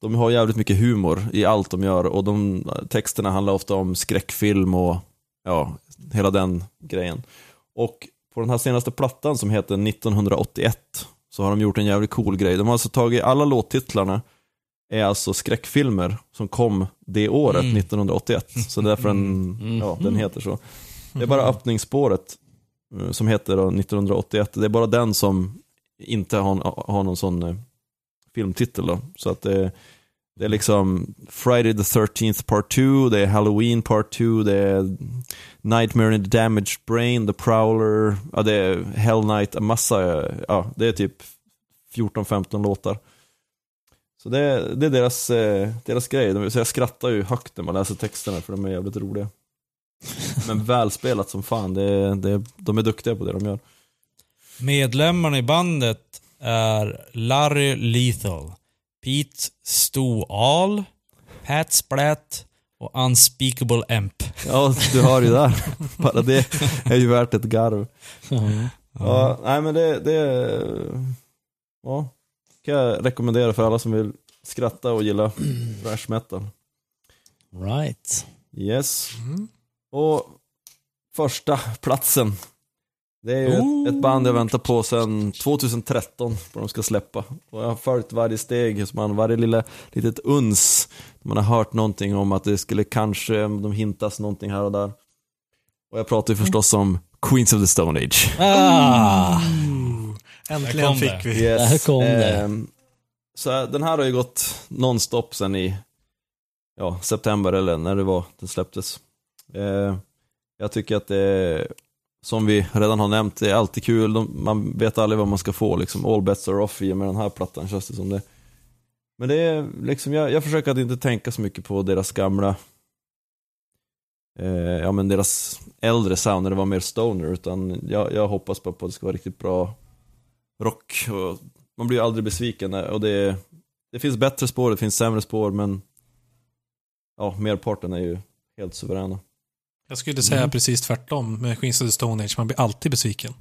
de har jävligt mycket humor i allt de gör och de texterna handlar ofta om skräckfilm och ja, hela den grejen. Och på den här senaste plattan som heter 1981 så har de gjort en jävligt cool grej. De har alltså tagit alla låttitlarna är alltså skräckfilmer som kom det året, Mm. 1981. Så därför den, Mm. ja, den heter så. Det är bara öppningsspåret eh, som heter då 1981. Det är bara den som inte har, har någon sån eh, filmtitel då. Så att det, det är liksom Friday the 13th part 2, det är Halloween part 2, det är Nightmare in the Damaged Brain, The Prowler, ja det är Hell Night, en massa, ja det är typ 14-15 låtar. Så det, är- det är deras, eh, deras grej, så jag skrattar ju högt när man läser texterna för de är jävligt roliga. Men välspelat som fan, det, det, de är duktiga på det de gör. Medlemmarna i bandet är Larry Lethal, Pete Stoall, Pat Splatt och Unspeakable Emp. Ja, du har ju där. Bara det är ju värt ett garv. Mm. Ja, nej men det, det ja, kan jag rekommendera för alla som vill skratta och gilla thrash metal. Right. Yes. Mm. Och första platsen. Det är ju Oh. ett, ett band jag väntar på sedan 2013 på de ska släppa. Och jag har följt varje steg, så man, varje lilla litet uns. Man har hört någonting om att det skulle kanske, de hintas någonting här och där. Och jag pratar ju förstås om Queens of the Stone Age. Ah, äntligen fick vi. Yes. Där kom det. Ehm, så den här har ju gått nonstop sen i ja, september eller när det var den släpptes. Ehm, jag tycker att det är, som vi redan har nämnt, det är alltid kul. De, man vet aldrig vad man ska få liksom. All bets are off i och med den här plattan känns det som det. Men det är liksom, jag, jag försöker att inte tänka så mycket på deras gamla eh, ja men deras äldre sound när det var mer stoner utan jag, jag hoppas bara på att det ska vara riktigt bra rock och man blir ju aldrig besviken och det, det finns bättre spår, det finns sämre spår men ja, merparten är ju helt suveräna. Jag skulle säga Mm. precis tvärtom med Queens of the Stone Age. Man blir alltid besviken.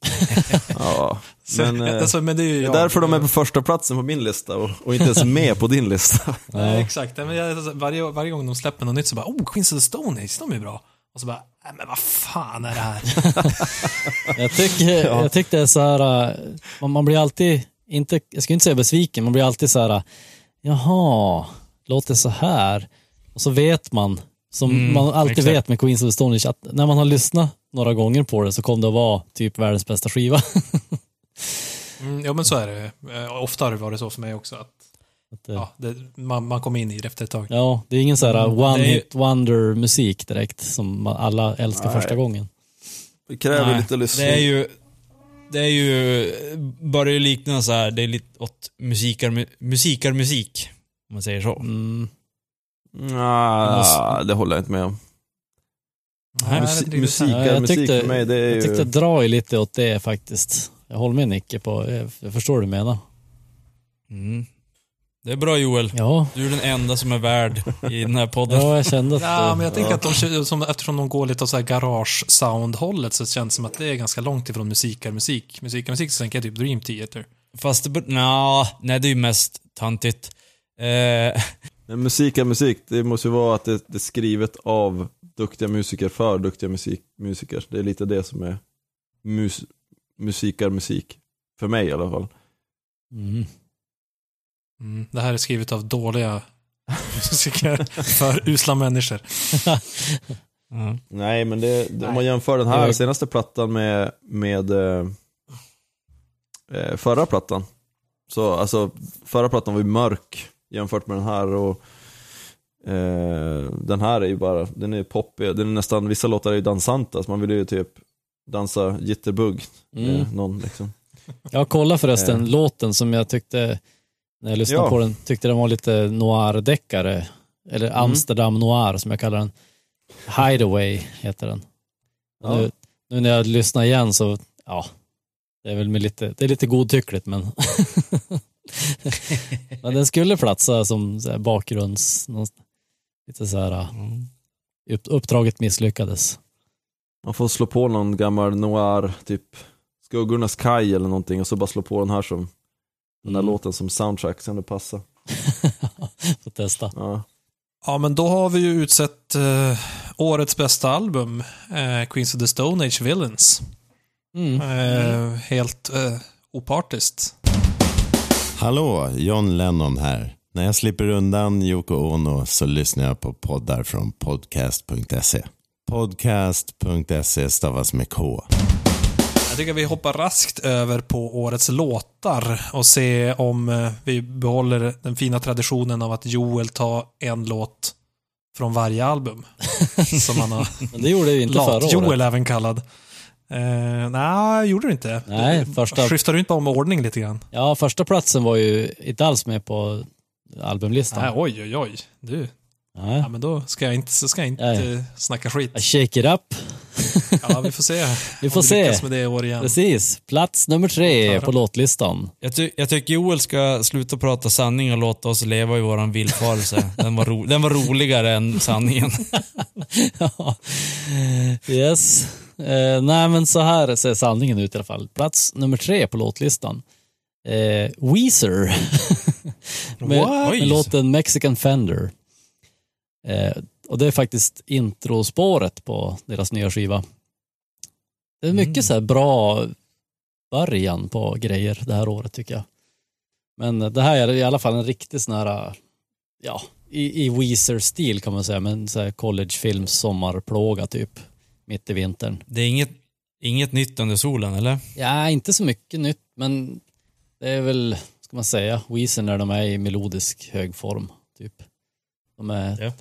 Ja, Så, men eh, alltså, men det är ju det är jag. därför de är på första platsen på min lista och, och inte ens med på din lista. Nej, ja. exakt. Men jag, alltså, varje, varje gång de släpper något nytt så bara, oh, Queens of the Stone Age, de är bra. Och så bara, nej men vad fan är det här? Jag, tycker, Ja. jag tyckte det är så här, äh, man, man blir alltid, inte, jag ska inte säga besviken, man blir alltid så här, äh, jaha, låter så här. Och så vet man, som Mm, man alltid exakt. vet med Queens of the Stone Age, att när man har lyssnat några gånger på det så kommer det att vara typ världens bästa skiva. Mm, ja men så är det. Eh, Ofta har det varit så för mig också. Att, Att, äh, ja, det, man, man kommer in i det efter ett tag. Ja, det är ingen så här Mm, one det är ju- hit wonder musik direkt som alla älskar Nej. första gången. Det kräver Nej, lite lyssning. Det är ju, det är ju, börjar ju likna så här, det är lite åt musikar, musikarmusik. Om man säger så. Mm. Nja, det håller jag inte med om. Nej, Musi- det är musik, Ja, jag musik tyckte- för mig det är Jag ju... tyckte det drar ju lite åt det faktiskt. Jag håller med Nicke på, jag, jag förstår vad du menar. Mm. Det är bra Joel. Ja, Du är den enda som är värd i den här podden. ja jag kände att... Ja, men jag tänker att de, som, eftersom de går lite åt så här garage-sound-hållet så känns det som att det är ganska långt ifrån musikarmusik. Musikarmusik så tänker jag typ Dream Theater. Fast det, nja, nej det är ju mest tantigt. Eh, Men musik är musik, det måste ju vara att det, det är skrivet av duktiga musiker för duktiga musik, musiker. Det är lite det som är mus, musikarmusik. För mig i alla fall. Mm. Mm, det här är skrivet av dåliga musiker för usla människor. ja. Nej, men det, det, om man jämför den här senaste plattan med, med eh, eh, förra plattan. Så alltså, förra plattan var ju mörk jämfört med den här och eh, den här är ju bara, den är poppig, den är nästan, vissa låtar är ju dansanta, så man vill ju typ dansa jitterbug med Mm. någon liksom. Jag kollade förresten Eh. låten som jag tyckte, när jag lyssnade Ja. på den, tyckte den var lite noir-deckare. Eller Mm. Amsterdam Noir som jag kallar den. Hideaway heter den. Ja. Nu, nu när jag lyssnar igen så, ja, det är väl med lite, det är lite godtyckligt men men den skulle platsa som så här bakgrunds, lite så här, Mm. upp, uppdraget misslyckades. Man får slå på någon gammal noir, typ Skuggornas kaj eller någonting och så bara slå på den här som den här Mm. låten som soundtrack sen det passar. Får testa. Ja. Ja, men då har vi ju utsett eh, årets bästa album, eh, Queens of the Stone Age Villains. Mm. Eh, helt eh, opartiskt. Hallå, John Lennon här. När jag slipper undan Yoko Ono så lyssnar jag på poddar från podcast.se. Podcast.se stavas med K. tycker vi hoppar raskt över på årets låtar och se om eh, vi behåller den fina traditionen av att Joel tar en låt från varje album. Som han har Men det gjorde vi inte förra året. Lat-Joel även kallad. Eh, Nej, gjorde du inte? Nej, första- Skiftar du inte om ordning lite grann? Ja, första platsen var ju inte alls med på albumlistan. Nej, oj, oj, oj. Du. Nej. Ja, men då ska jag inte, så ska jag inte Nej. snacka skit. I Shake it up. Ja, vi får se. Vi får se. med det i år igen. Precis. Plats nummer tre på låtlistan. Jag, ty jag tycker Joel ska sluta prata sanning och låta oss leva i våran villfarelse. Den var, den var roligare än sanningen. Ja. yes. Eh, nej, men så här ser sanningen ut i alla fall. Plats nummer tre på låtlistan. Eh, Weezer. med, med låten Mexican Fender. Eh, och det är faktiskt introspåret på deras nya skiva. Det är mycket Mm. så här bra början på grejer det här året tycker jag. Men det här är i alla fall en riktig sån här, ja, i, i Weezer-stil kan man säga, men så här collegefilms sommarplåga typ, mitt i vintern. Det är inget, inget nytt under solen, eller? Ja, inte så mycket nytt, men det är väl, ska man säga, Weezer när de är i melodisk hög form, typ. De är, Ja.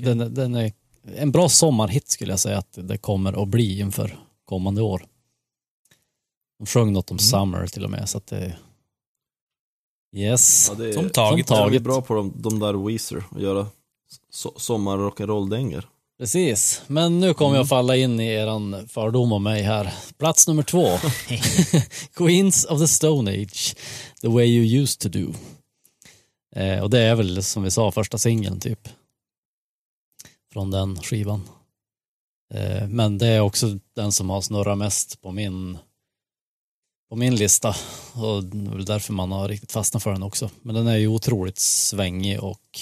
den, den är en bra sommarhit skulle jag säga att det kommer att bli inför kommande år. De sjöng något om Mm. Summer till och med, så att det... Yes. Ja, det är, Som taget. Som de är taget. bra på de, de där Weezer, att göra so sommar rock'n'roll-dängor. Precis, men nu kommer jag falla in i eran fördom om mig här. Plats nummer två. Queens of the Stone Age, The way you used to do. Eh, och det är väl som vi sa första singeln typ. Från den skivan. Eh, men det är också den som har snurrat mest på min på min lista. Och det är väl därför man har riktigt fastnat för den också. Men den är ju otroligt svängig och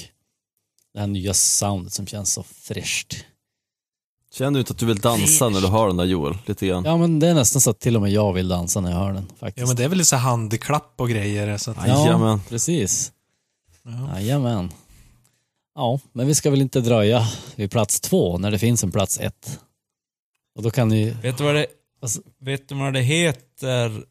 det här nya soundet som känns så fräscht. Känner du inte att du vill dansa när du hör den där Joel? Lite grann. Ja men det är nästan så att till och med jag vill dansa när jag hör den faktiskt. Ja, men det är väl lite så handklapp och grejer. Så att, Ja. Jajamän. precis. Ja. Jajamän. Ja, men vi ska väl inte dröja vid plats två när det finns en plats ett. Och då kan ni, Vet du vad det, Alltså- vet du vad det heter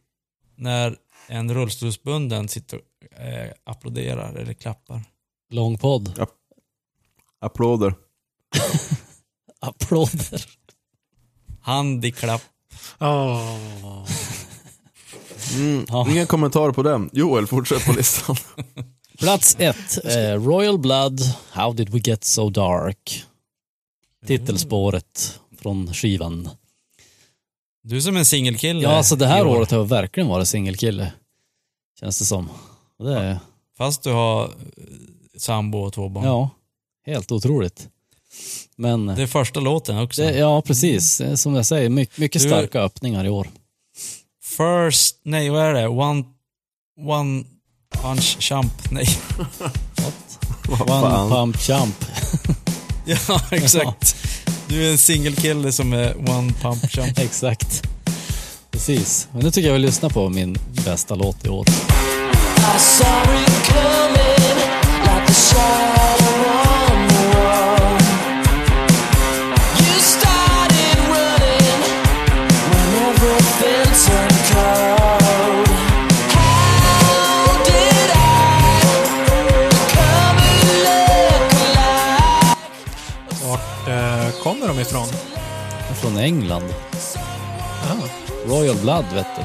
när en rullstolsbunden sitter och eh, applåderar eller klappar? lång podd, Applåder. applåder. Hand i klapp. Åh. Mm. Ja. Ingen kommentar på den. Joel, fortsätt på listan. Plats ett, eh, Royal Blood, How did we get so dark? Titelspåret från skivan. Du är som en singelkille. Ja, alltså det här år. året har verkligen varit singelkille. Känns det som. Det är, Fast du har eh, sambo och två barn. ja, helt otroligt. Men Det är första låten också. Det, ja, precis. Som jag säger, mycket, mycket Du- starka öppningar i år. First, nej vad är det? One, one punch champ, nej. One pump champ. ja, exakt. Du är en singelkille som är one pump champ. Exakt. Precis. Men nu tycker jag vi lyssnar på min bästa låt i år. I saw it coming like a Från England. Ah. Royal Blood, vet du.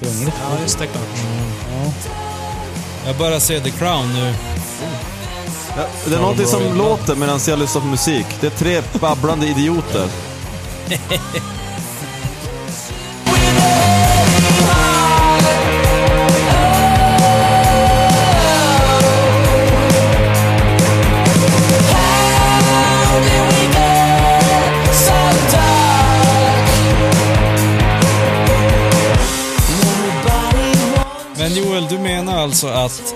Det är kungligt. Ja, just det. Klart. Jag börjar se The Crown nu. Ja, det är någonting som låter medan jag lyssnar på musik. Det är tre babblande idioter. alltså att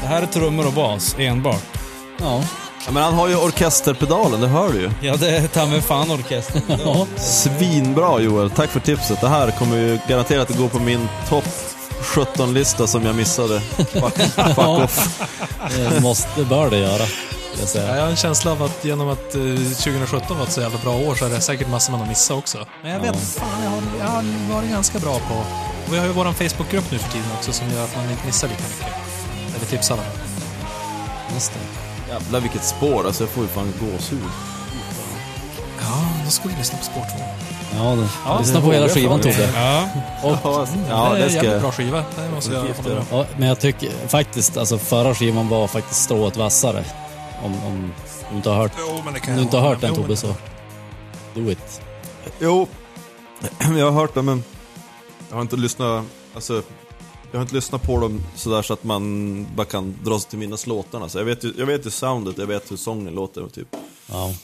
det här är trummor och bas enbart? Ja. Ja, men han har ju orkesterpedalen, det hör du ju. Ja, det är ta mig fan orkestern. ja. Svinbra Joel, tack för tipset. Det här kommer ju garanterat att gå på min topp 17-lista som jag missade. Fuck, fuck off. Det, måste, bör det göra. Jag Ja. Jag har en känsla av att genom att eh, 2017 var ett så jävla bra år så är det säkert massor man har missat också. Men jag vet fan, jag har, jag har varit ganska bra på... Och vi har ju vår Facebookgrupp nu för tiden också som gör att man inte missar lika mycket. Eller tipsar varandra. Just det. Jävlar vilket spår, alltså jag får ju fan gåshud. Ja, då ska vi lyssna på Sport 2. Ja, det. Ja, lyssna det på hela skivan. Tobbe. Ja, Ja, ja det är det ska jävligt bra skiva. Det måste jag hålla. Ja, men jag tycker faktiskt, alltså förra skivan var faktiskt strået vassare. Om, om du inte har hört, Jo, men det kan om du jag inte har hört den. Tobbe så do it. Jo, jag har hört dem men jag har inte lyssnat, alltså jag har inte lyssnat på dem sådär så att man bara kan dra sig till minnes låtarna. Så jag, vet ju, jag vet ju soundet, jag vet hur sången låter typ. Ja.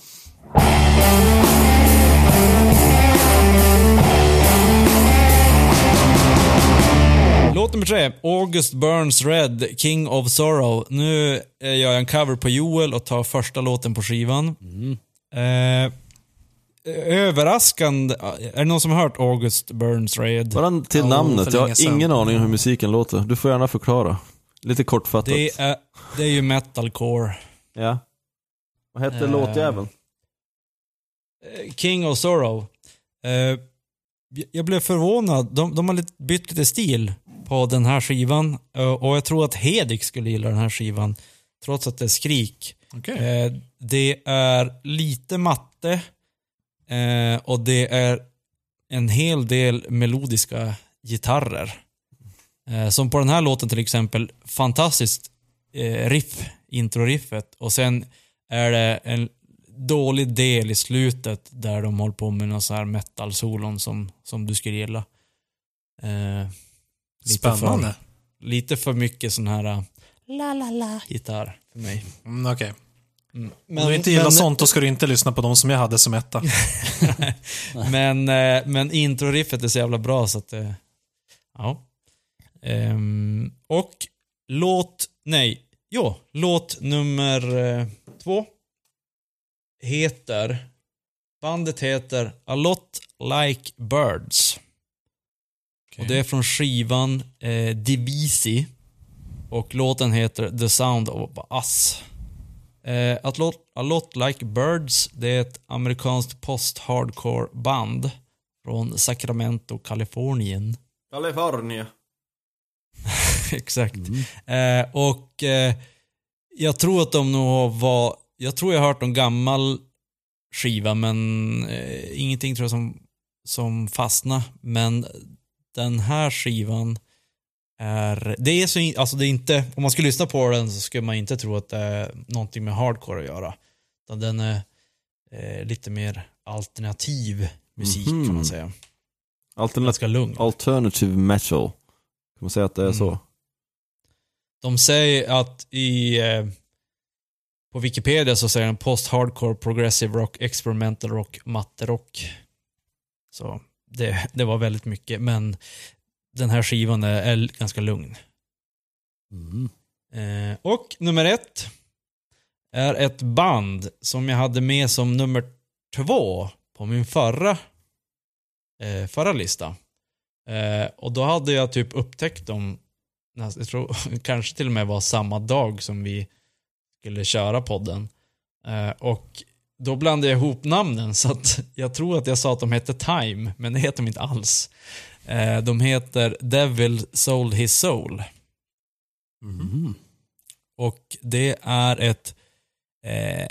Låt nummer tre. August Burns Red, King of Sorrow. Nu eh, gör jag en cover på Joel och tar första låten på skivan. Eh, överraskande. Är det någon som har hört August Burns Red? Bara till Ja, namnet, jag har sedan. ingen aning om hur musiken låter. Du får gärna förklara. Lite kortfattat. Det är, det är ju metalcore. Ja. Vad hette Eh, låtjäveln? Eh, King of Sorrow. Eh, jag blev förvånad. De, de har lite, bytt lite stil på den här skivan. Eh, och jag tror att Hedik skulle gilla den här skivan. Trots att det är skrik. Okej. Eh, det är lite matte. Eh, och det är en hel del melodiska gitarrer. Eh, som på den här låten till exempel, fantastiskt eh, riff, introriffet. Och sen är det en dålig del i slutet där de håller på med någon så här metal-solon som, som du skulle gilla. Eh, lite Spännande. För, lite för mycket sån här uh, la la la gitarr för mig. Mm, Okej. Mm. Om du inte gillar sånt, då ska du inte lyssna på de som jag hade som etta. men, eh, men introriffet är så jävla bra så att det... Ja. Ehm, och låt... Nej. Jo, låt nummer eh, två heter... Bandet heter A Lot Like Birds. Och det är från skivan eh, Divisi. Och låten heter The Sound of Us. Eh, A, lot, A Lot Like Birds, det är ett amerikanskt post-hardcore band från Sacramento, Kalifornien. California. Exakt. Eh, och eh, jag tror att de nog var, jag tror jag har hört en gammal skiva men eh, ingenting tror jag som, som fastnar. Men den här skivan är, det är så, alltså det är inte, om man skulle lyssna på den så skulle man inte tro att det är någonting med hardcore att göra. Utan den är eh, lite mer alternativ musik kan Mhm. man säga. Alternativ, Ganska lugn. alternative metal. Kan man säga att det är så? Mm. De säger att i eh, på Wikipedia så säger de post-hardcore, progressive rock, experimental rock, matte rock. Så det, det var väldigt mycket, men den här skivan är, är ganska lugn. Mm. Eh, och nummer ett är ett band som jag hade med som nummer två på min förra, eh, förra lista. Eh, och då hade jag typ upptäckt dem, jag tror kanske till och med var samma dag som vi skulle köra podden. Eh, och då blandade jag ihop namnen så att jag tror att jag sa att de hette Time, men det heter de inte alls. Eh, de heter Devil Sold His Soul. Mm. Och det är ett eh,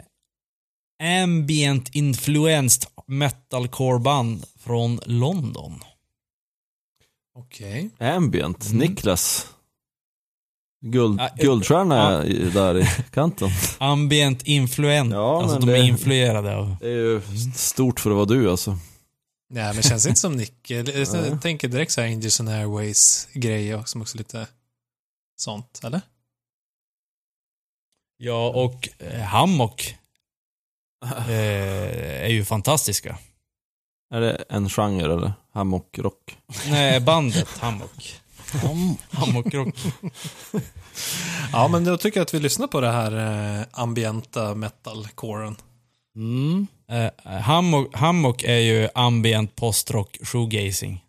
ambient influenced metalcore-band från London. Okej. Ambient, Mm. Niklas. Guld, Ja, guldstjärna ja. i- där i kanten. Ambient influent, Ja, alltså de är influerade av... Det är ju stort för att vara du alltså. Nej, men känns inte som Nick. Jag tänker direkt så här Angels and Airways-grejer som också lite sånt, eller? Ja, och eh, Hammock eh, är ju fantastiska. Är det en genre eller? Hammockrock? Nej, bandet Hammock. Mm. Hammockrock. Ja, men då tycker jag att vi lyssnar på det här eh, ambienta metal-coren. Mm. Eh, Hammock, Hammock är ju ambient postrock shoegazing.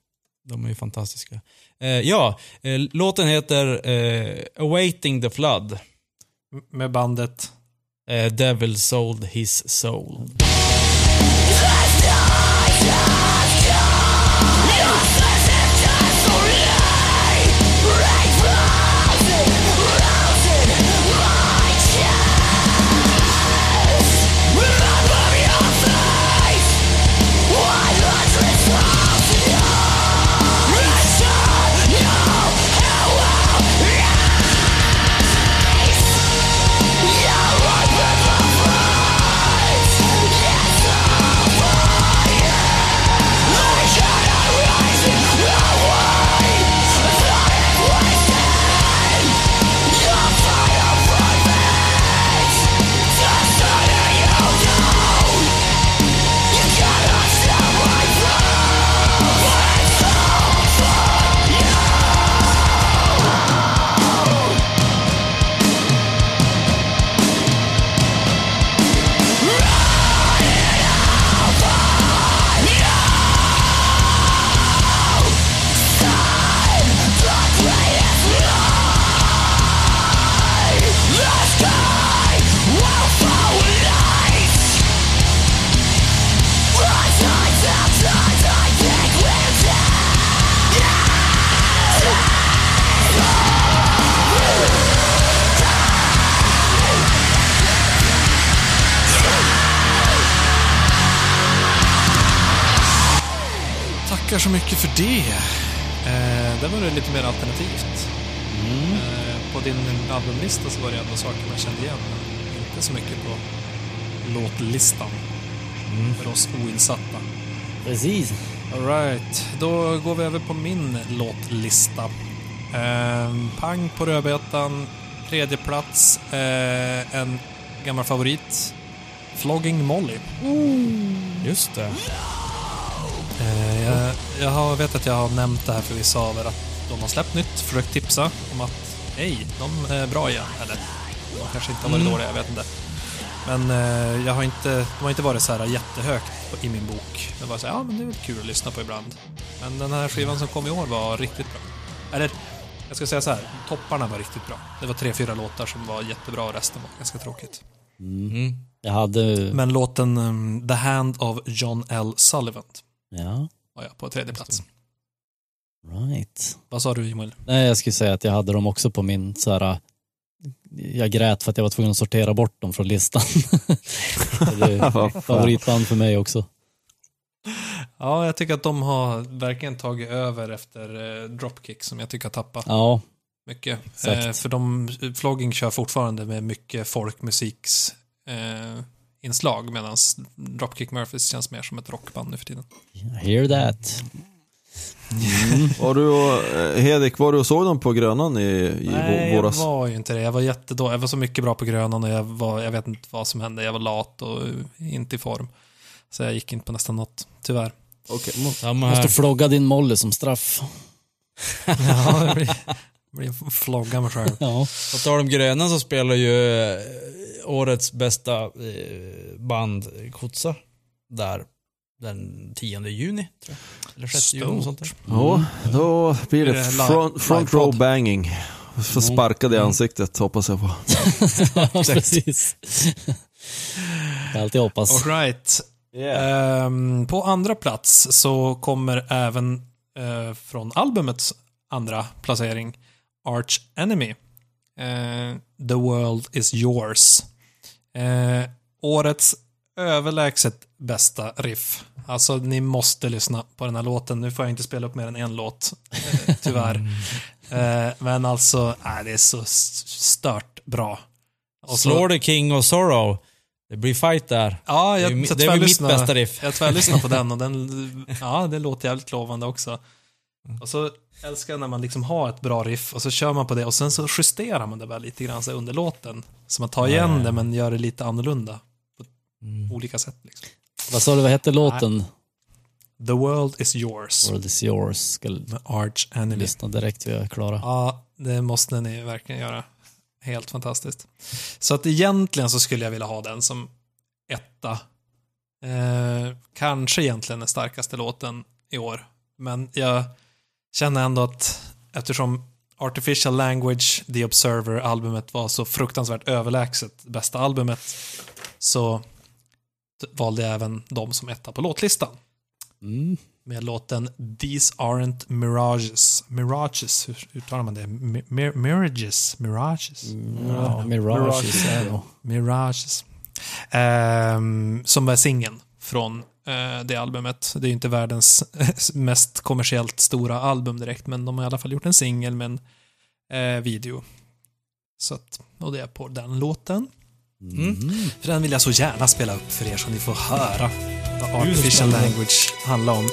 De är ju fantastiska. Eh, ja, eh, låten heter eh, Awaiting the Flood. M- Med bandet. Eh, Devil sold his soul. Tackar så mycket för det. Eh, där var det lite mer alternativt. Eh, på din albumlista så var det ändå saker man kände igen, men inte så mycket på låtlistan. För oss oinsatta. Precis. Alright, då går vi över på min låtlista. Eh, pang på rödbetan, tredje plats, eh, en gammal favorit. Flogging Molly. Just det. Eh, jag, jag har, vet att jag har nämnt det här för vissa av er att de har släppt nytt, försökt tipsa om att hej, de är bra igen. Eller de kanske inte har varit dåliga, jag vet inte. Men eh, jag har inte, de har inte varit så här jättehögt i min bok. Det var så här, ja men det är väl kul att lyssna på ibland. Men den här skivan som kom i år var riktigt bra. Eller, jag ska säga så här, topparna var riktigt bra. Det var tre, fyra låtar som var jättebra och resten var ganska tråkigt. Mm. Jag hade... Men låten um, The Hand of John L. Sullivan Ja, var jag på tredje plats. right. Vad sa du Joel? Nej, jag skulle säga att jag hade dem också på min så här... Jag grät för att jag var tvungen att sortera bort dem från listan. det är favoritband för mig också. Ja, jag tycker att de har verkligen tagit över efter eh, Dropkick som jag tycker har tappat Ja, mycket. Eh, för de, Flogging kör fortfarande med mycket folkmusiks eh, inslag medan Dropkick Murphys känns mer som ett rockband nu för tiden. hear that. Var du och, eh, Hedik, var du och såg dem på Grönan i, i Nej, vå- våras? jag var ju inte det. Jag var jättedålig. Jag var så mycket bra på Grönan och jag, var, jag vet inte vad som hände. Jag var lat och inte i form. Så jag gick inte på nästan något, tyvärr. Okej. Samma Måste flogga din Molly som straff. Ja, det blir, det flogga mig själv. Ja, På tal om Gröna så spelar ju eh, årets bästa eh, band Kotsa där den 10 juni, tror jag. Eller 6 juni, sånt där. Ja, då blir det det front, front row banging. Får sparkad i ansiktet, hoppas jag på. precis. Jag alltid hoppas. All right. Ehm, på andra plats så kommer även eh, från albumets andra placering Arch Enemy. Eh, The World Is Yours. Eh, årets överlägset bästa riff. Alltså, ni måste lyssna på den här låten. Nu får jag inte spela upp mer än en låt, eh, tyvärr. Eh, men alltså, nej, det är så stört bra. Och Slår the King of Sorrow. Det blir fight där. Ja, jag, det är, jag det är mitt tvärlyssnar- bästa riff. Jag tvärlyssnade på den och den, ja, det låter jävligt lovande också. Och så älskar jag när man liksom har ett bra riff och så kör man på det och sen så justerar man det bara lite grann så under låten. Så man tar igen det men gör det lite annorlunda på olika sätt. Liksom. Vad sa du, vad hette låten? The world is yours World is yours. Ska med Arch Enemy. lyssna direkt vi är klara. Ja, det måste ni verkligen göra. Helt fantastiskt. Så att egentligen så skulle jag vilja ha den som etta. Eh, kanske egentligen den starkaste låten i år. Men jag känner ändå att eftersom Artificial Language, The Observer-albumet var så fruktansvärt överlägset bästa albumet så valde jag även dem som etta på låtlistan. Mm. Med låten These Aren't Mirages. Mirages, hur uttalar man det? Mi- Mir mirages? Mirages? Ja, Mirage är nog. Mirages. Ehm, som är singeln från det albumet. Det är ju inte världens mest kommersiellt stora album direkt, men de har i alla fall gjort en singel med en eh, video. Så att, och det är på den låten. Mm. För den vill jag så gärna spela upp för er så ni får höra vad artificial language handlar om.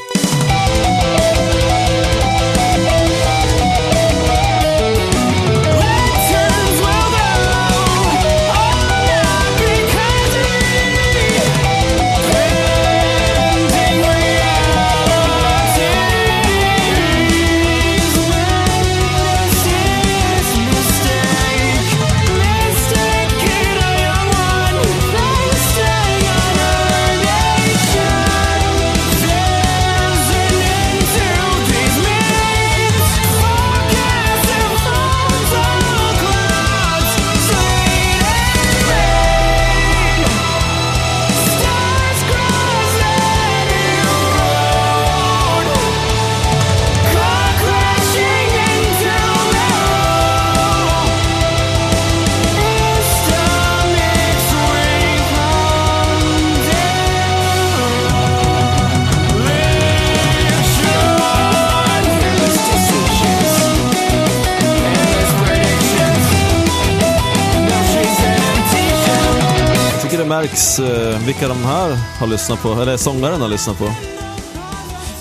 Märks eh, vilka de här har lyssnat på, eller sångaren har lyssnat på.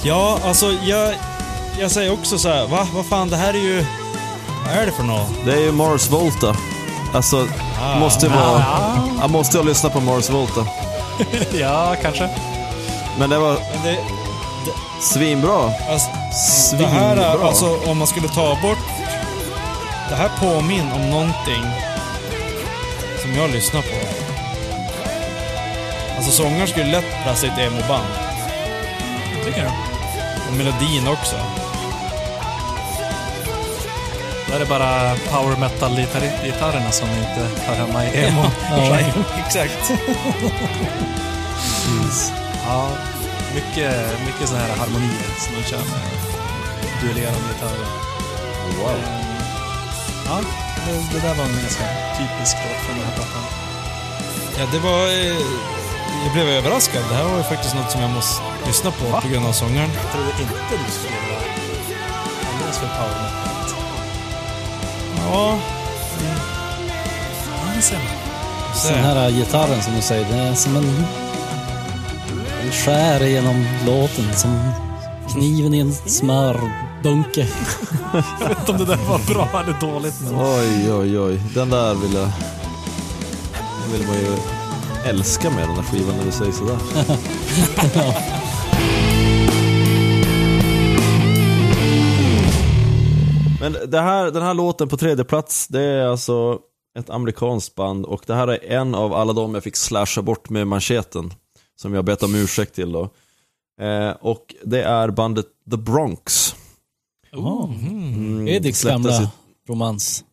Ja, alltså jag, jag säger också så här, va? Vad fan, det här är ju... Vad är det för något? Det är ju Mars Volta. Alltså, måste ju vara... Jag måste ju ha lyssnat på Mars Volta. ja, kanske. Men det var Men det, svinbra. alltså, det här, är- Svinbra. alltså om man skulle ta bort... Det här påminner om någonting som jag lyssnar på. Alltså sångaren skulle lätt passa i ett emo-band. Tycker jag. Och melodin också. Där är bara power metal-gitarrerna som inte hör hemma i emo. Ja, Exakt. Ja, mycket, mycket sådana här harmonier som de kör med duellerande gitarrer. Wow. Ja, det, det där var en ganska typisk låt från den här plattan. Ja, det var... eh, Jag blev överraskad. Det här var ju faktiskt något som jag måste lyssna på på grund av sångaren. Jag trodde inte du skulle vara alldeles för power metal. Ja, Ja, det ser man. Den här gitarren som du säger, det är som en... Den skär igenom låten som kniven i en smörbunke. Jag vet inte om det där var bra eller dåligt, men Oj, oj, oj. Den där vill jag... Den vill man ju älska med den där skivan när du säger sådär. Men det här, den här låten på tredje plats, det är alltså ett amerikanskt band och det här är en av alla de jag fick slasha bort med mancheten. Som jag bett om ursäkt till då. Eh, och det är bandet The Bronx. Mm, Ediks gamla romans.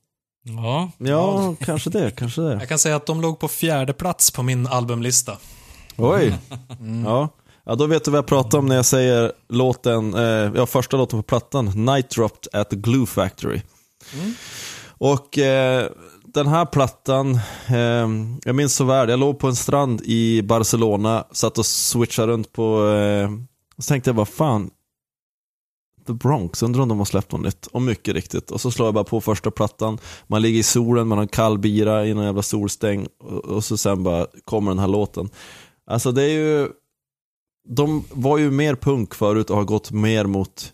Ja. Ja, kanske det, kanske det. jag kan säga att de låg på fjärde plats på min albumlista. Oj. Ja. ja, då vet du vad jag pratar om när jag säger låten, eh, ja första låten på plattan, Night Dropped at the Glue Factory. Och eh, den här plattan, eh, jag minns så väl, jag låg på en strand i Barcelona, satt och switchade runt på, eh, och så tänkte jag bara fan, The Bronx, undrar om de har släppt något nytt. Och mycket riktigt. Och så slår jag bara på första plattan, man ligger i solen, man har en kall bira i någon jävla solstäng och, och så sen bara kommer den här låten. Alltså det är ju, de var ju mer punk förut och har gått mer mot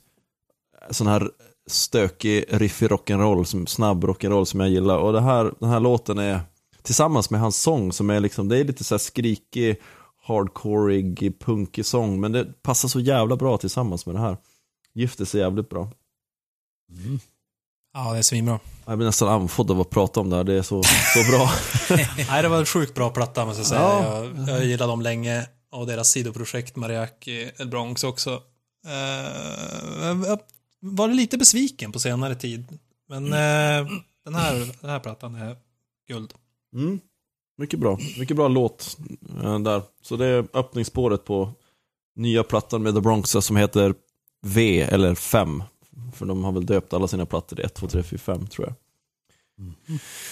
sån här stökig, riffig rock'n'roll, snabb rock'n'roll som jag gillar. Och det här, den här låten är, tillsammans med hans sång som är liksom, det är lite så här skrikig, hardcoreig, punkig sång, men det passar så jävla bra tillsammans med det här. Gifter sig jävligt bra. Ja, det är svinbra. Jag blir nästan andfådd av att prata om det här, det är så, så bra. Nej, det var en sjukt bra platta måste jag säga. Ja. Jag, jag gillade dem länge och deras sidoprojekt Mariachi El Bronx också. Eh, jag var lite besviken på senare tid Men eh, den, här, den här plattan är guld. Mm. Mycket bra. Mycket bra låt eh, där. Så det är öppningsspåret på nya plattan med The Bronx som heter V eller 5. För de har väl döpt alla sina plattor till 1, 2, 3, 4, 5 tror jag.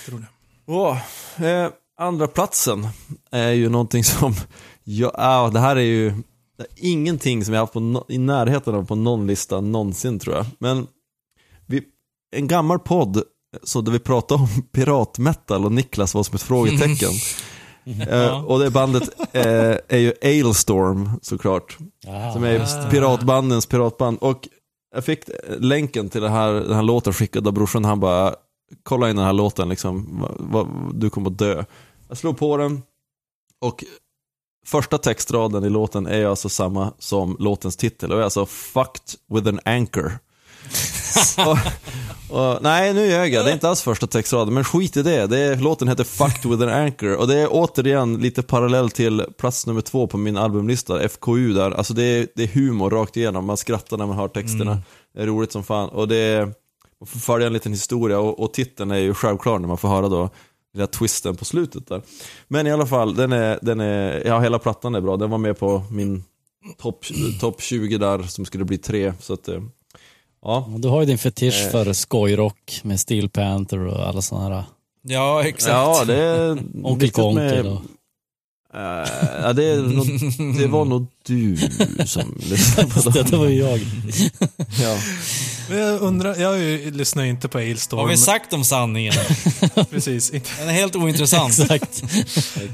Tror det. Eh, andra platsen är ju någonting som, ja, ah, det här är ju är ingenting som jag haft på no, i närheten av på någon lista någonsin tror jag. Men vi, en gammal podd så där vi pratade om piratmetal och Niklas var som ett frågetecken. eh, och det bandet eh, är ju Ailstorm såklart. Ah, Som är piratbandens piratband. Och jag fick länken till det här, den här låten skickad av brorsan. Han bara, kolla in den här låten liksom. Va, va, du kommer att dö. Jag slog på den. Och första textraden i låten är alltså samma som låtens titel. Och är alltså Fucked with an anchor. Och, och, nej, nu ljög jag. Det är inte alls första textraden, men skit i det. det är, låten heter Fucked with an anchor. Och det är återigen lite parallell till plats nummer två på min albumlista, FKU där. Alltså det är, det är humor rakt igenom. Man skrattar när man hör texterna. Det är roligt som fan. Och det är, man får följa en liten historia och, och titeln är ju självklar när man får höra då lilla twisten på slutet där. Men i alla fall, den är, den är, ja hela plattan är bra. Den var med på min topp top 20 där som skulle bli tre. Så att, eh, ja. Du har ju din fetisch Eh. för skojrock med Steel Panther och alla sådana här. Ja, exakt. Ja, det är Onkel Konkel med- Eh, ja, det, nog, det var nog du som lyssnade på Det, dem. det var ju jag. Ja. Men jag undrar, jag lyssnar ju inte på Ailstorm. Har vi sagt om sanningen? Precis. Inte. Den är helt ointressant. Exakt.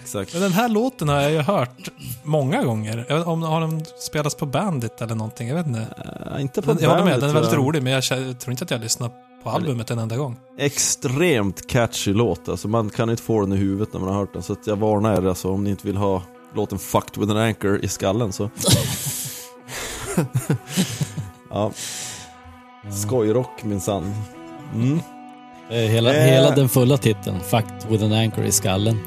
Exakt. Men den här låten har jag ju hört många gånger. Om har den spelats på Bandit eller någonting? Jag vet inte. Eh, inte på Men jag håller med, den är väldigt rolig, men jag tror inte att jag har lyssnat på albumet en enda gång. Extremt catchy låt, alltså man kan inte få den i huvudet när man har hört den. Så jag varnar er alltså, om ni inte vill ha låten Fucked with an anchor i skallen så. ja. Skojrock minsann. Mm. Är Hela, Eh. hela den fulla titeln, Fucked with an anchor i skallen.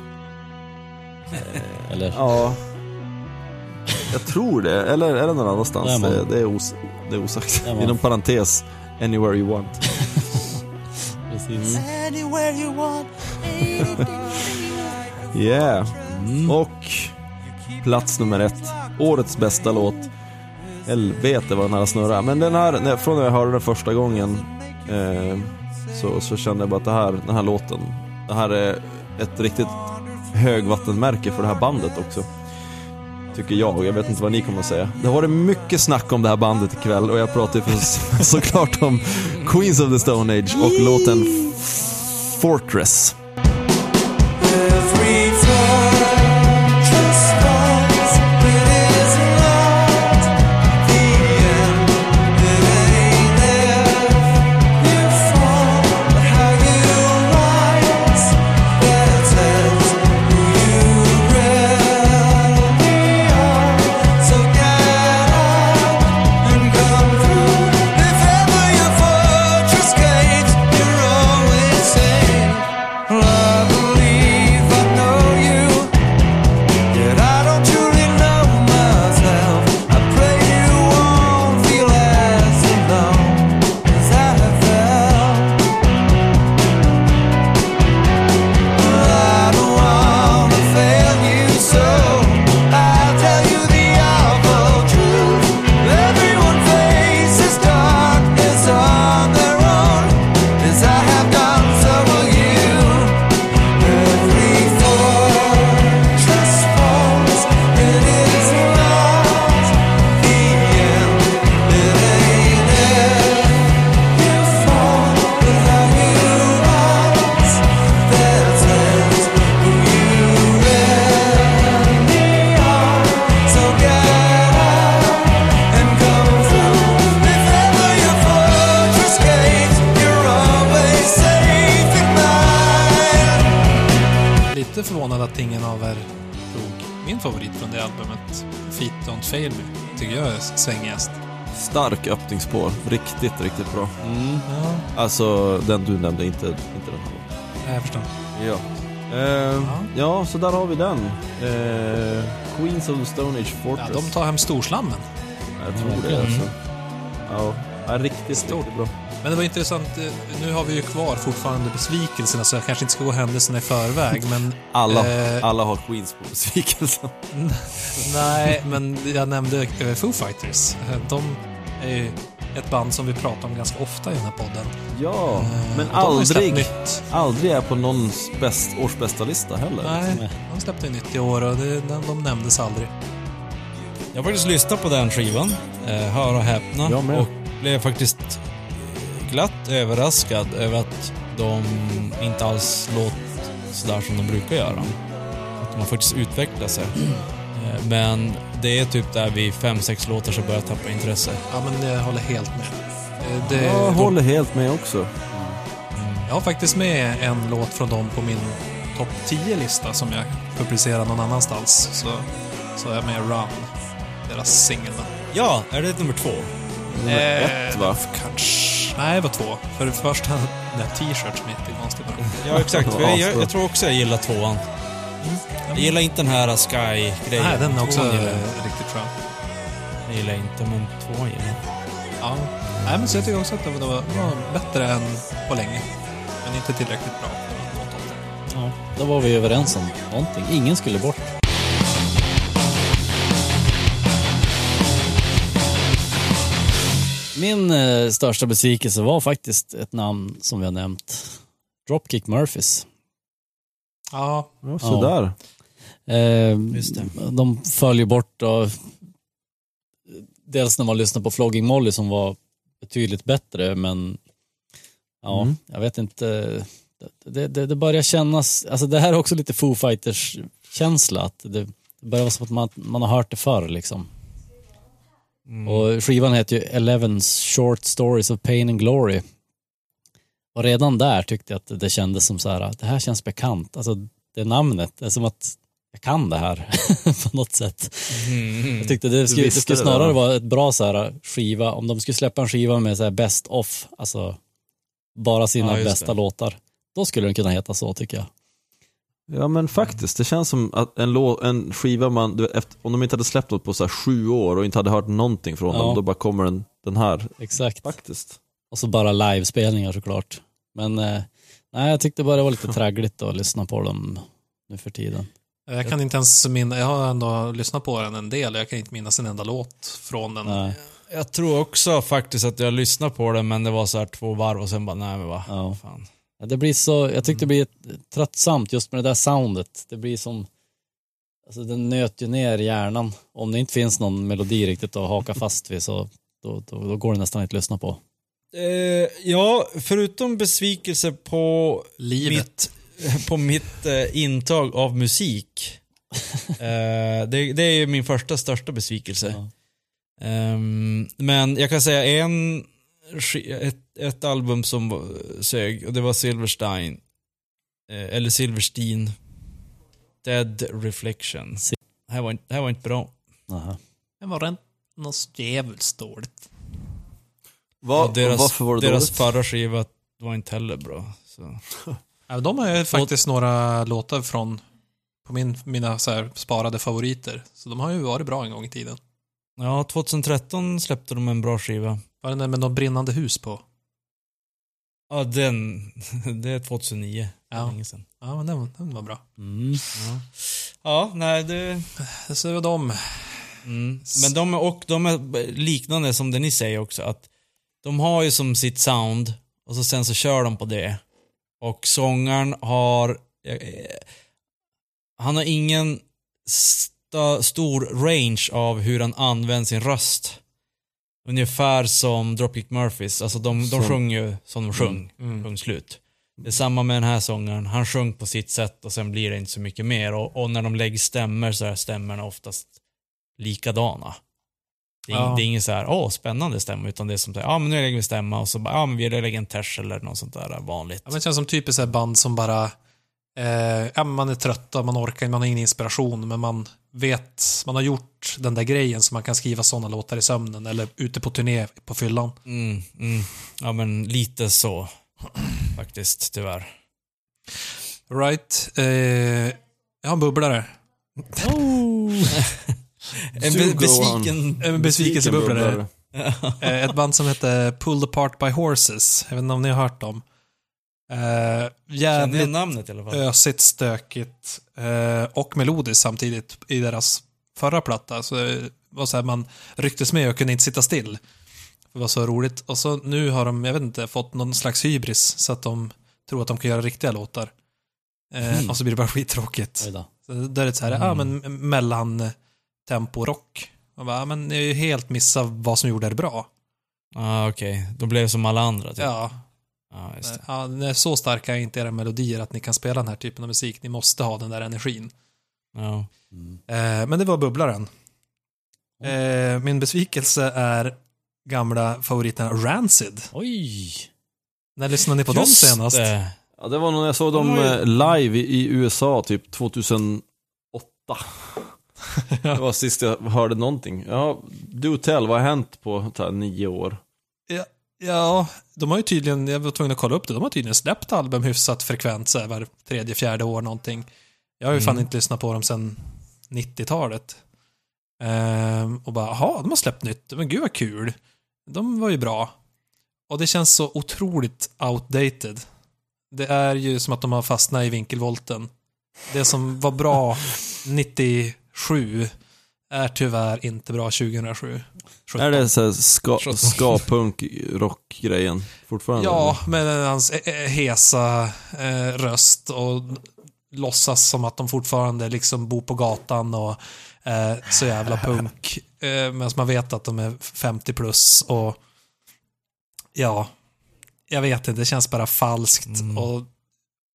Eller? Ja. Jag tror det, eller är det någon annanstans? Det, det, är os, det är osagt. Inom parentes, anywhere you want. Precis. Anywhere you want. Yeah. Och plats nummer ett. Årets bästa låt. Helvete vad den här snurrar. Men den här, när, från när jag hörde den första gången eh, så, så kände jag bara att det här, den här låten, det här är ett riktigt högvattenmärke för det här bandet också. Tycker jag, jag vet inte vad ni kommer att säga. Det har varit mycket snack om det här bandet ikväll och jag pratar ju för, såklart om Queens of the Stone Age och låten Fortress. Fail Me. Tycker jag är svängigast. Stark öppningsspår, riktigt, riktigt bra. Ja, Alltså den du nämnde, inte, inte den här. jag förstår. Ja. Eh, ja, så där har vi den. Eh, Queens of the Stone Age Ja, Fortress. de tar hem storslammen. Jag tror det Verkligen. alltså. Ja. Ja, riktigt, Stort. riktigt bra. Men det var intressant, eh, nu har vi ju kvar fortfarande besvikelserna så jag kanske inte ska gå händelserna i förväg, men Alla, Eh. alla har Queens på besvikelsen. nej, men jag nämnde eh, Foo Fighters. Eh, De är ju ett band som vi pratar om ganska ofta i den här podden. Ja, Eh, men aldrig, nytt. aldrig är på någons bäst, årsbästa lista heller. Nej, de släppte ju nytt i år och det, de, de nämndes aldrig. Jag har faktiskt lyssnat på den skivan, eh, hör och häpna, Jag med. och blev faktiskt glatt överraskad över att de inte alls låter sådär som de brukar göra. Att de har faktiskt utvecklat sig. Eh, Men det är typ där vid fem sex låtar så börjar jag tappa intresse. Ja, men jag håller helt med. Eh, Det, Jag de, håller helt med också. jag har faktiskt med en låt från dem på min topp 10-lista som jag publicerar någon annanstans. Så, så är jag med Run, deras singel. Ja, är det nummer två? Nummer Eh, ett va? Kanske... Nej, det var två. För det första, den där t-shirt som är jättekonstig bara. Ja, exakt. Jag, jag, asbra. jag tror också jag gillar tvåan. Jag gillar inte den här Sky-grejen. Nej, den är också Tvåan eh, gillar jag. riktigt skön. Jag gillar inte, men tvåan gillar jag. Ja. Nej, men så jag tycker också att det var, det var, bättre än på länge. Men inte tillräckligt bra. Ja, då var vi överens om någonting. Ingen skulle bort. Min eh, största besvikelse var faktiskt ett namn som vi har nämnt. Dropkick Murphys. Ja, Ja, sådär. Eh, Just det. De föll ju bort då. Dels när man lyssnade på Flogging Molly som var betydligt bättre men ja, Mm. jag vet inte. Det, det, det börjar kännas, alltså det här är också lite Foo Fighters känsla att det, det börjar vara som att man, man har hört det förr liksom. Och skivan heter ju Eleven Short Stories of Pain and Glory. Och redan där tyckte jag att det kändes som så här, det här känns bekant. Alltså det namnet, det är som att jag kan det här på något sätt. Jag tyckte det skulle, det skulle det snarare där. vara ett bra så här skiva, om de skulle släppa en skiva med så här best off, alltså bara sina Ja, bästa det. låtar. Då skulle den kunna heta så tycker jag. Ja men faktiskt, det känns som att en, lå, en skiva man, du vet, efter, om de inte hade släppt något på så här sju år och inte hade hört någonting från Ja. dem, då bara kommer den, den här. Exakt. Faktiskt. Och så bara livespelningar såklart. Men eh, nej, jag tyckte bara det var lite traggligt att lyssna på dem nu för tiden. jag kan inte ens minnas, jag har ändå lyssnat på den en del, jag kan inte minnas en enda låt från den. Nej, Jag tror också faktiskt att jag lyssnade på det, men det var så här två varv och sen bara, nej men va. Ja. Fan. Ja, Det blir så, jag tyckte det blir tröttsamt just med det där soundet. Det blir som, alltså den nöt ju ner hjärnan. Om det inte finns någon melodi riktigt att haka fast vid så då, då, då går det nästan inte att lyssna på. Eh, ja, förutom besvikelse på Livet. mitt, på mitt eh, intag av musik. eh, det, det är ju min första största besvikelse. Ja. Ehm, men jag kan säga en, ett, ett album som sög och det var Silverstein. Eh, eller Silverstein. Dead Reflection. Det här var inte, det här var inte bra. Aha. Det var en, något jävligt dåligt. Va, och deras, varför var det deras dåligt? förra skiva var inte heller bra. Så. Ja, de har ju faktiskt några låtar från på min, mina så här sparade favoriter. Så de har ju varit bra en gång i tiden. Ja, 2013 släppte de en bra skiva. Var det den med något brinnande hus på? Ja, den. Det är 2009. Ja. Länge sedan. Ja, men den, den var bra. Mm. Ja. ja, nej det... Så det var de. Mm. Men de är, och de är liknande som det ni säger också. Att de har ju som sitt sound och så sen så kör de på det. Och sångaren har... eh, Han har ingen sta, stor range av hur han använder sin röst. Ungefär som Dropkick Murphys. Alltså de, de sjunger ju som de sjöng. Mm. Punkt slut. Det är samma med den här sångaren. Han sjöng på sitt sätt och sen blir det inte så mycket mer. Och, och när de lägger stämmer så är stämmorna oftast likadana. Det är, Ja. det är ingen så här, åh, spännande stämma, utan det är som ja men nu lägger vi stämma och så bara, ja men vi lägger en ters eller något sånt där vanligt. Ja, men det känns som typiskt band som bara... Eh, ja, man är trött och man orkar man har ingen inspiration, men man vet, man har gjort den där grejen så man kan skriva sådana låtar i sömnen eller ute på turné på fyllan. Mm, mm. Ja men lite så. Faktiskt, tyvärr. Right. Eh, jag har en bubblare. En be- besviken... En besvikelsebubblare. Eh, Ett band som heter Pulled Apart by Horses. Jag vet inte om ni har hört dem. Känner jävligt namnet i alla fall? ösigt, stökigt eh, och melodiskt samtidigt i deras förra platta. Så det var så här, man rycktes med och kunde inte sitta still. Det var så roligt. Och så nu har de, jag vet inte, fått någon slags hybris så att de tror att de kan göra riktiga låtar. Eh, Mm. Och så blir det bara skittråkigt. Så då är det så här, ja men mellan tempo rock. Man bara, ja, men ni har ju helt missat vad som gjorde det bra. Ah, Okej, de blev som alla andra typ. Ja, Ja, just det. ja, är så starka är inte era melodier att ni kan spela den här typen av musik. Ni måste ha den där energin. Ja. Mm. Eh, men det var bubblaren. Eh, min besvikelse är gamla favoriterna Rancid. Oj! När lyssnade ni på dem Just senast? det. Ja, det var nog när jag såg De dem eh, live i, USA typ 2008. Det var sist jag hörde någonting. Ja, do tell, vad har hänt på här, nio år? Ja, de har ju tydligen, jag var tvungen att kolla upp det, de har tydligen släppt album hyfsat frekvent så här var tredje, fjärde år någonting. Jag har ju fan Mm. inte lyssnat på dem sedan 90-talet. Ehm, och bara, jaha, de har släppt nytt, men gud vad kul. De var ju bra. Och det känns så otroligt outdated. Det är ju som att de har fastnat i vinkelvolten. Det som var bra 97 är tyvär inte bra 2007. 17. Är det så här ska, Sjutton. ska-punk rock-grejen fortfarande? Ja, med hans eh, eh, hesa eh, röst och låtsas som att de fortfarande liksom bor på gatan och eh, så jävla punk. Eh, Medan man vet att de är 50 plus och ja, jag vet inte, det känns bara falskt Mm. och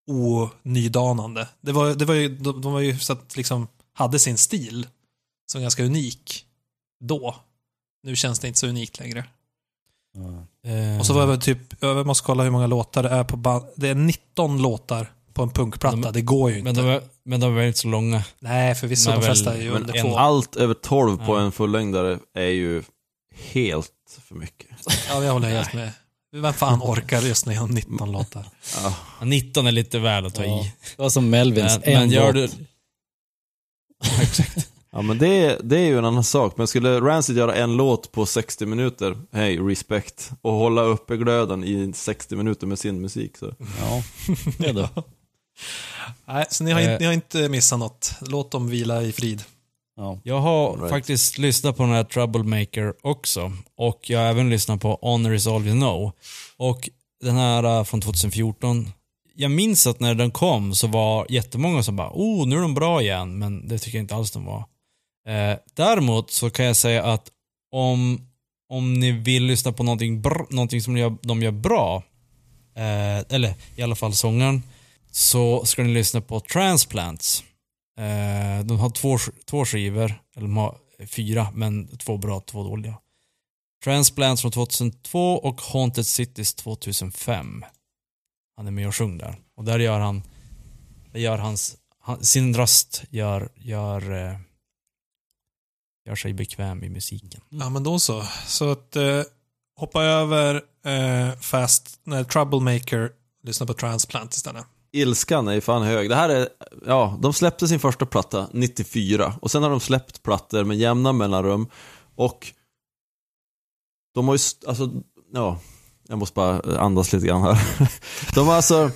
onydanande. Det var, det var ju, de, de var ju så att liksom hade sin stil som ganska unik då. Nu känns det inte så unikt längre. Eh, Och så var jag väl typ, jag måste kolla hur många låtar det är på band. Det är 19 låtar på en punkplatta. Men- det går ju inte. men, de var, men de var inte så långa. Nej, förvisso. De väl- flesta är ju Men under en- två. Allt över 12 på Ja. en fullängdare är ju helt för mycket. Ja, jag håller helt med. Vem fan orkar lyssna igenom 19 låtar? Ja. Ja, 19 är lite väl att ta Ja. i. Det var som Melvins Men, en men gör låt. du... Exakt. Ja men det, är- det är ju en annan sak, men skulle Rancid göra en låt på 60 minuter, hej, respect, och hålla uppe glöden i 60 minuter med sin musik så. Ja, det det. Nej, så ni har, inte, Eh. ni har inte missat något. Låt dem vila i frid. Ja. Jag har right. faktiskt lyssnat på den här Troublemaker också. Och jag har även lyssnat på Honor is all you know. Och den här äh, från 2014. Jag minns att när den kom så var jättemånga som bara oh, nu är de bra igen. Men det tycker jag inte alls de var. Eh, däremot så kan jag säga att om, om ni vill lyssna på någonting, brr, någonting som de gör, de gör bra, eh, eller i alla fall sångaren, så ska ni lyssna på Transplants. Eh, de har två, två skivor, eller de har fyra, men två bra, två dåliga. Transplants från 2002 och Haunted Cities 2005. Han är med och sjunger där. Och där gör han, där gör hans, han, sin röst gör, gör, eh, gör sig bekväm i musiken. Ja, men då så. Så att eh, hoppa över eh, Fast, nej, Troublemaker, lyssna på Transplant istället. Ilskan är ju fan hög. Det här är, ja, de släppte sin första platta 94 och sen har de släppt plattor med jämna mellanrum och de har ju, alltså, ja, jag måste bara andas lite grann här. De har alltså,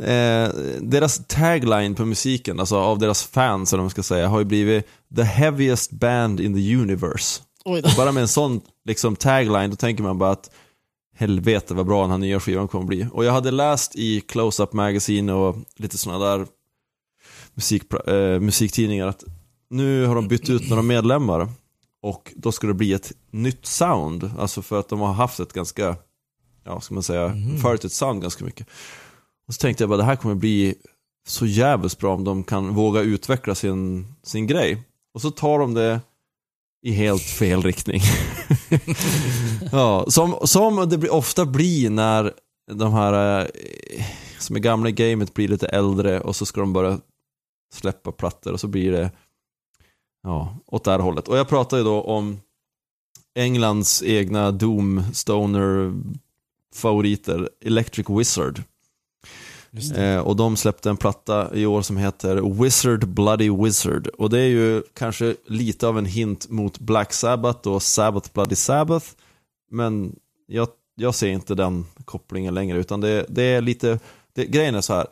eh, deras tagline på musiken, alltså av deras fans, eller man ska säga, har ju blivit the heaviest band in the universe. Bara med en sån liksom, tagline, då tänker man bara att helvete vad bra den här nya skivan kommer bli. Och jag hade läst i Close-Up Magazine och lite sådana där musik, eh, musiktidningar att nu har de bytt ut några medlemmar och då ska det bli ett nytt sound. Alltså för att de har haft ett ganska, ja ska man säga, Mhm. följt ett sound ganska mycket. Och så tänkte jag bara det här kommer bli så jävligt bra om de kan våga utveckla sin, sin grej. Och så tar de det i helt fel riktning. ja, som, som det ofta blir när de här eh, som är gamla i gamet blir lite äldre och så ska de börja släppa plattor och så blir det ja, åt det här hållet. Och jag pratar ju då om Englands egna Doom Stoner favoriter, Electric Wizard. Eh, och de släppte en platta i år som heter Wizard Bloody Wizard. Och det är ju kanske lite av en hint mot Black Sabbath och Sabbath Bloody Sabbath. men jag, jag ser inte den kopplingen längre, utan det, det är lite, det, grejen är så här.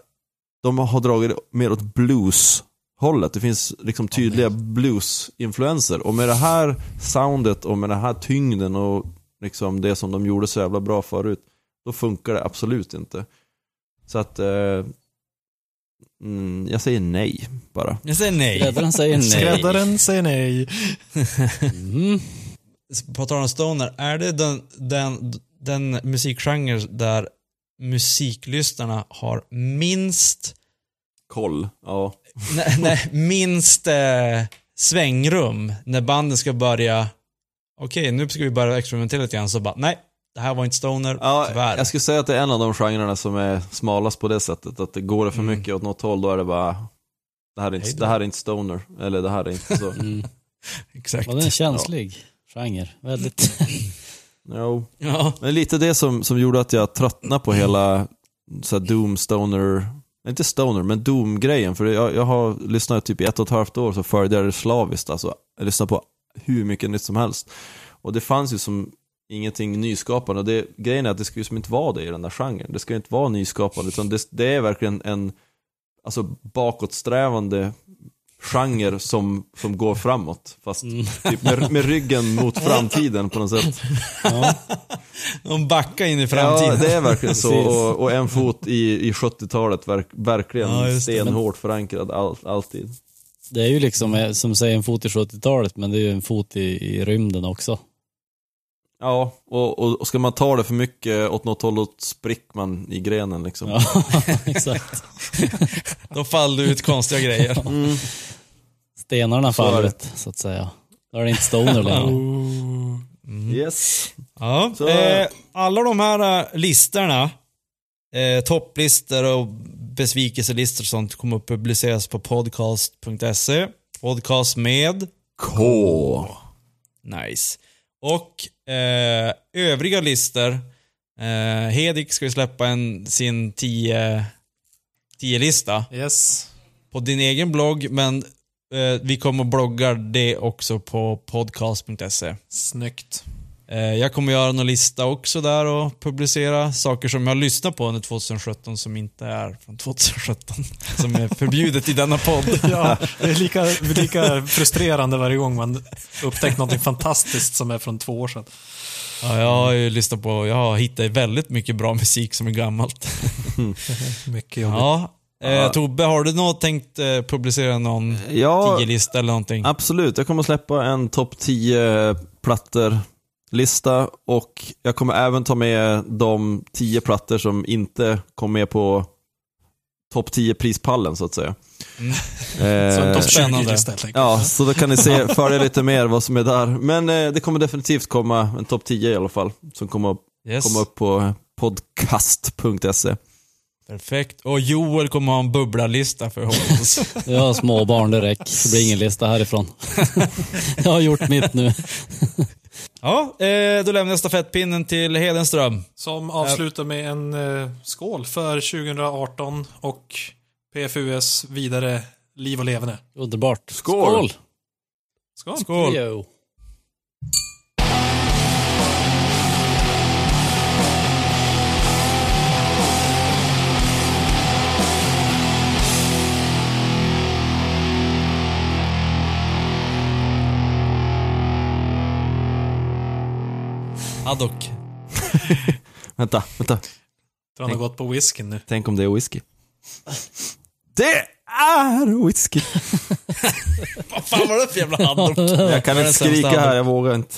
de har dragit mer åt blues-hållet. Det finns liksom tydliga blues-influenser. Och med det här soundet och med den här tyngden och liksom det som de gjorde så jävla bra förut, då funkar det absolut inte. Så att, eh, mm, jag säger nej bara. Jag säger nej. Skräddaren säger nej. Skräddaren säger nej. Mm. På tal om stoner, är det den, den, den musikgenre där musiklyssnarna har minst, Koll, ja. nej, nej, minst eh, svängrum när banden ska börja, okej nu ska vi börja experimentera lite grann, så bara nej, det här var inte stoner, Ja, tyvärr. jag skulle säga att det är en av de genrerna som är smalast på det sättet. Att det går det för Mm. mycket åt något håll, då är det bara det här är, inte, det här är inte stoner, eller det här är inte så. Mm. Exakt. Ja, den är känslig genre. Väldigt. jo. Ja. Men lite det som, som gjorde att jag tröttnade på hela så här Doom Stoner, inte Stoner, men Doom-grejen. För jag, jag har lyssnat typ i ett och ett halvt år så följde jag det slaviskt. Alltså, jag lyssnade på hur mycket nytt som helst. Och det fanns ju som ingenting nyskapande. Det, grejen är att det ska ju som inte vara det i den där genren. Det ska ju inte vara nyskapande, utan det, det är verkligen en alltså, bakåtsträvande genre som, som går framåt. Fast Mm. typ med, med ryggen mot framtiden på något sätt. Ja. De backar in i framtiden. Ja, det är verkligen så. Och, och en fot i, i 70-talet, verk, verkligen Ja, stenhårt förankrad all, alltid. Det är ju liksom eh, som säger en fot i 70-talet men det är ju en fot i, i rymden också. Ja, och, och, och ska man ta det för mycket åt något håll, då spricker man i grenen liksom. Ja, exakt. Då faller ut konstiga grejer. Mm. Stenarna faller ut så att säga. Då är det inte stoner längre. Mm. Yes. Ja, Så- eh, alla de här eh, listorna, eh, topplistor och besvikelselistor och sånt kommer att publiceras på podcast.se. Podcast med K. Nice. Och eh, övriga listor. Eh, Hedik ska ju släppa en, sin 10 lista Yes. på din egen blogg, men eh, vi kommer att blogga det också på podcast.se. Snyggt. Eh, jag kommer göra en lista också där och publicera saker som jag har lyssnat på under 2017 som inte är från 2017. Som är förbjudet i denna podd. Ja, det är lika, lika frustrerande varje gång man upptäckt något fantastiskt som är från två år sedan. Ja, jag har ju lyssnat på, jag har hittat väldigt mycket bra musik som är gammalt. Mycket jobbigt. Ja. Eh. Tobbe, har du något tänkt eh, publicera någon Ja, 10-lista eller någonting? absolut. Jag kommer att släppa en topp 10 plattor lista och jag kommer även ta med de 10 plattor som inte kom med på topp 10 prispallen så att säga. Mm. Så en Eh, 20 spännande. Ja, så då kan ni se, följa lite mer vad som är där. Men eh, det kommer definitivt komma en topp 10 i alla fall, som kommer att Yes. komma upp på podcast.se. Perfekt. Och Joel kommer ha en bubblarlista för oss. Jag har småbarn, det räcker. Det blir ingen lista härifrån. jag har gjort mitt nu. Ja, eh, då lämnar jag stafettpinnen till Hedenström. Som avslutar med en eh, skål för 2018 och PFUS vidare liv och leverne. Underbart. Skål! Skål! Skål. Jo. Haddock. Vänta, vänta. Tror han har gått på whiskyn nu. Tänk om det är whisky. Det är whisky! Vad fan var det för jävla haddock? Jag kan inte skrika här, jag vågar inte.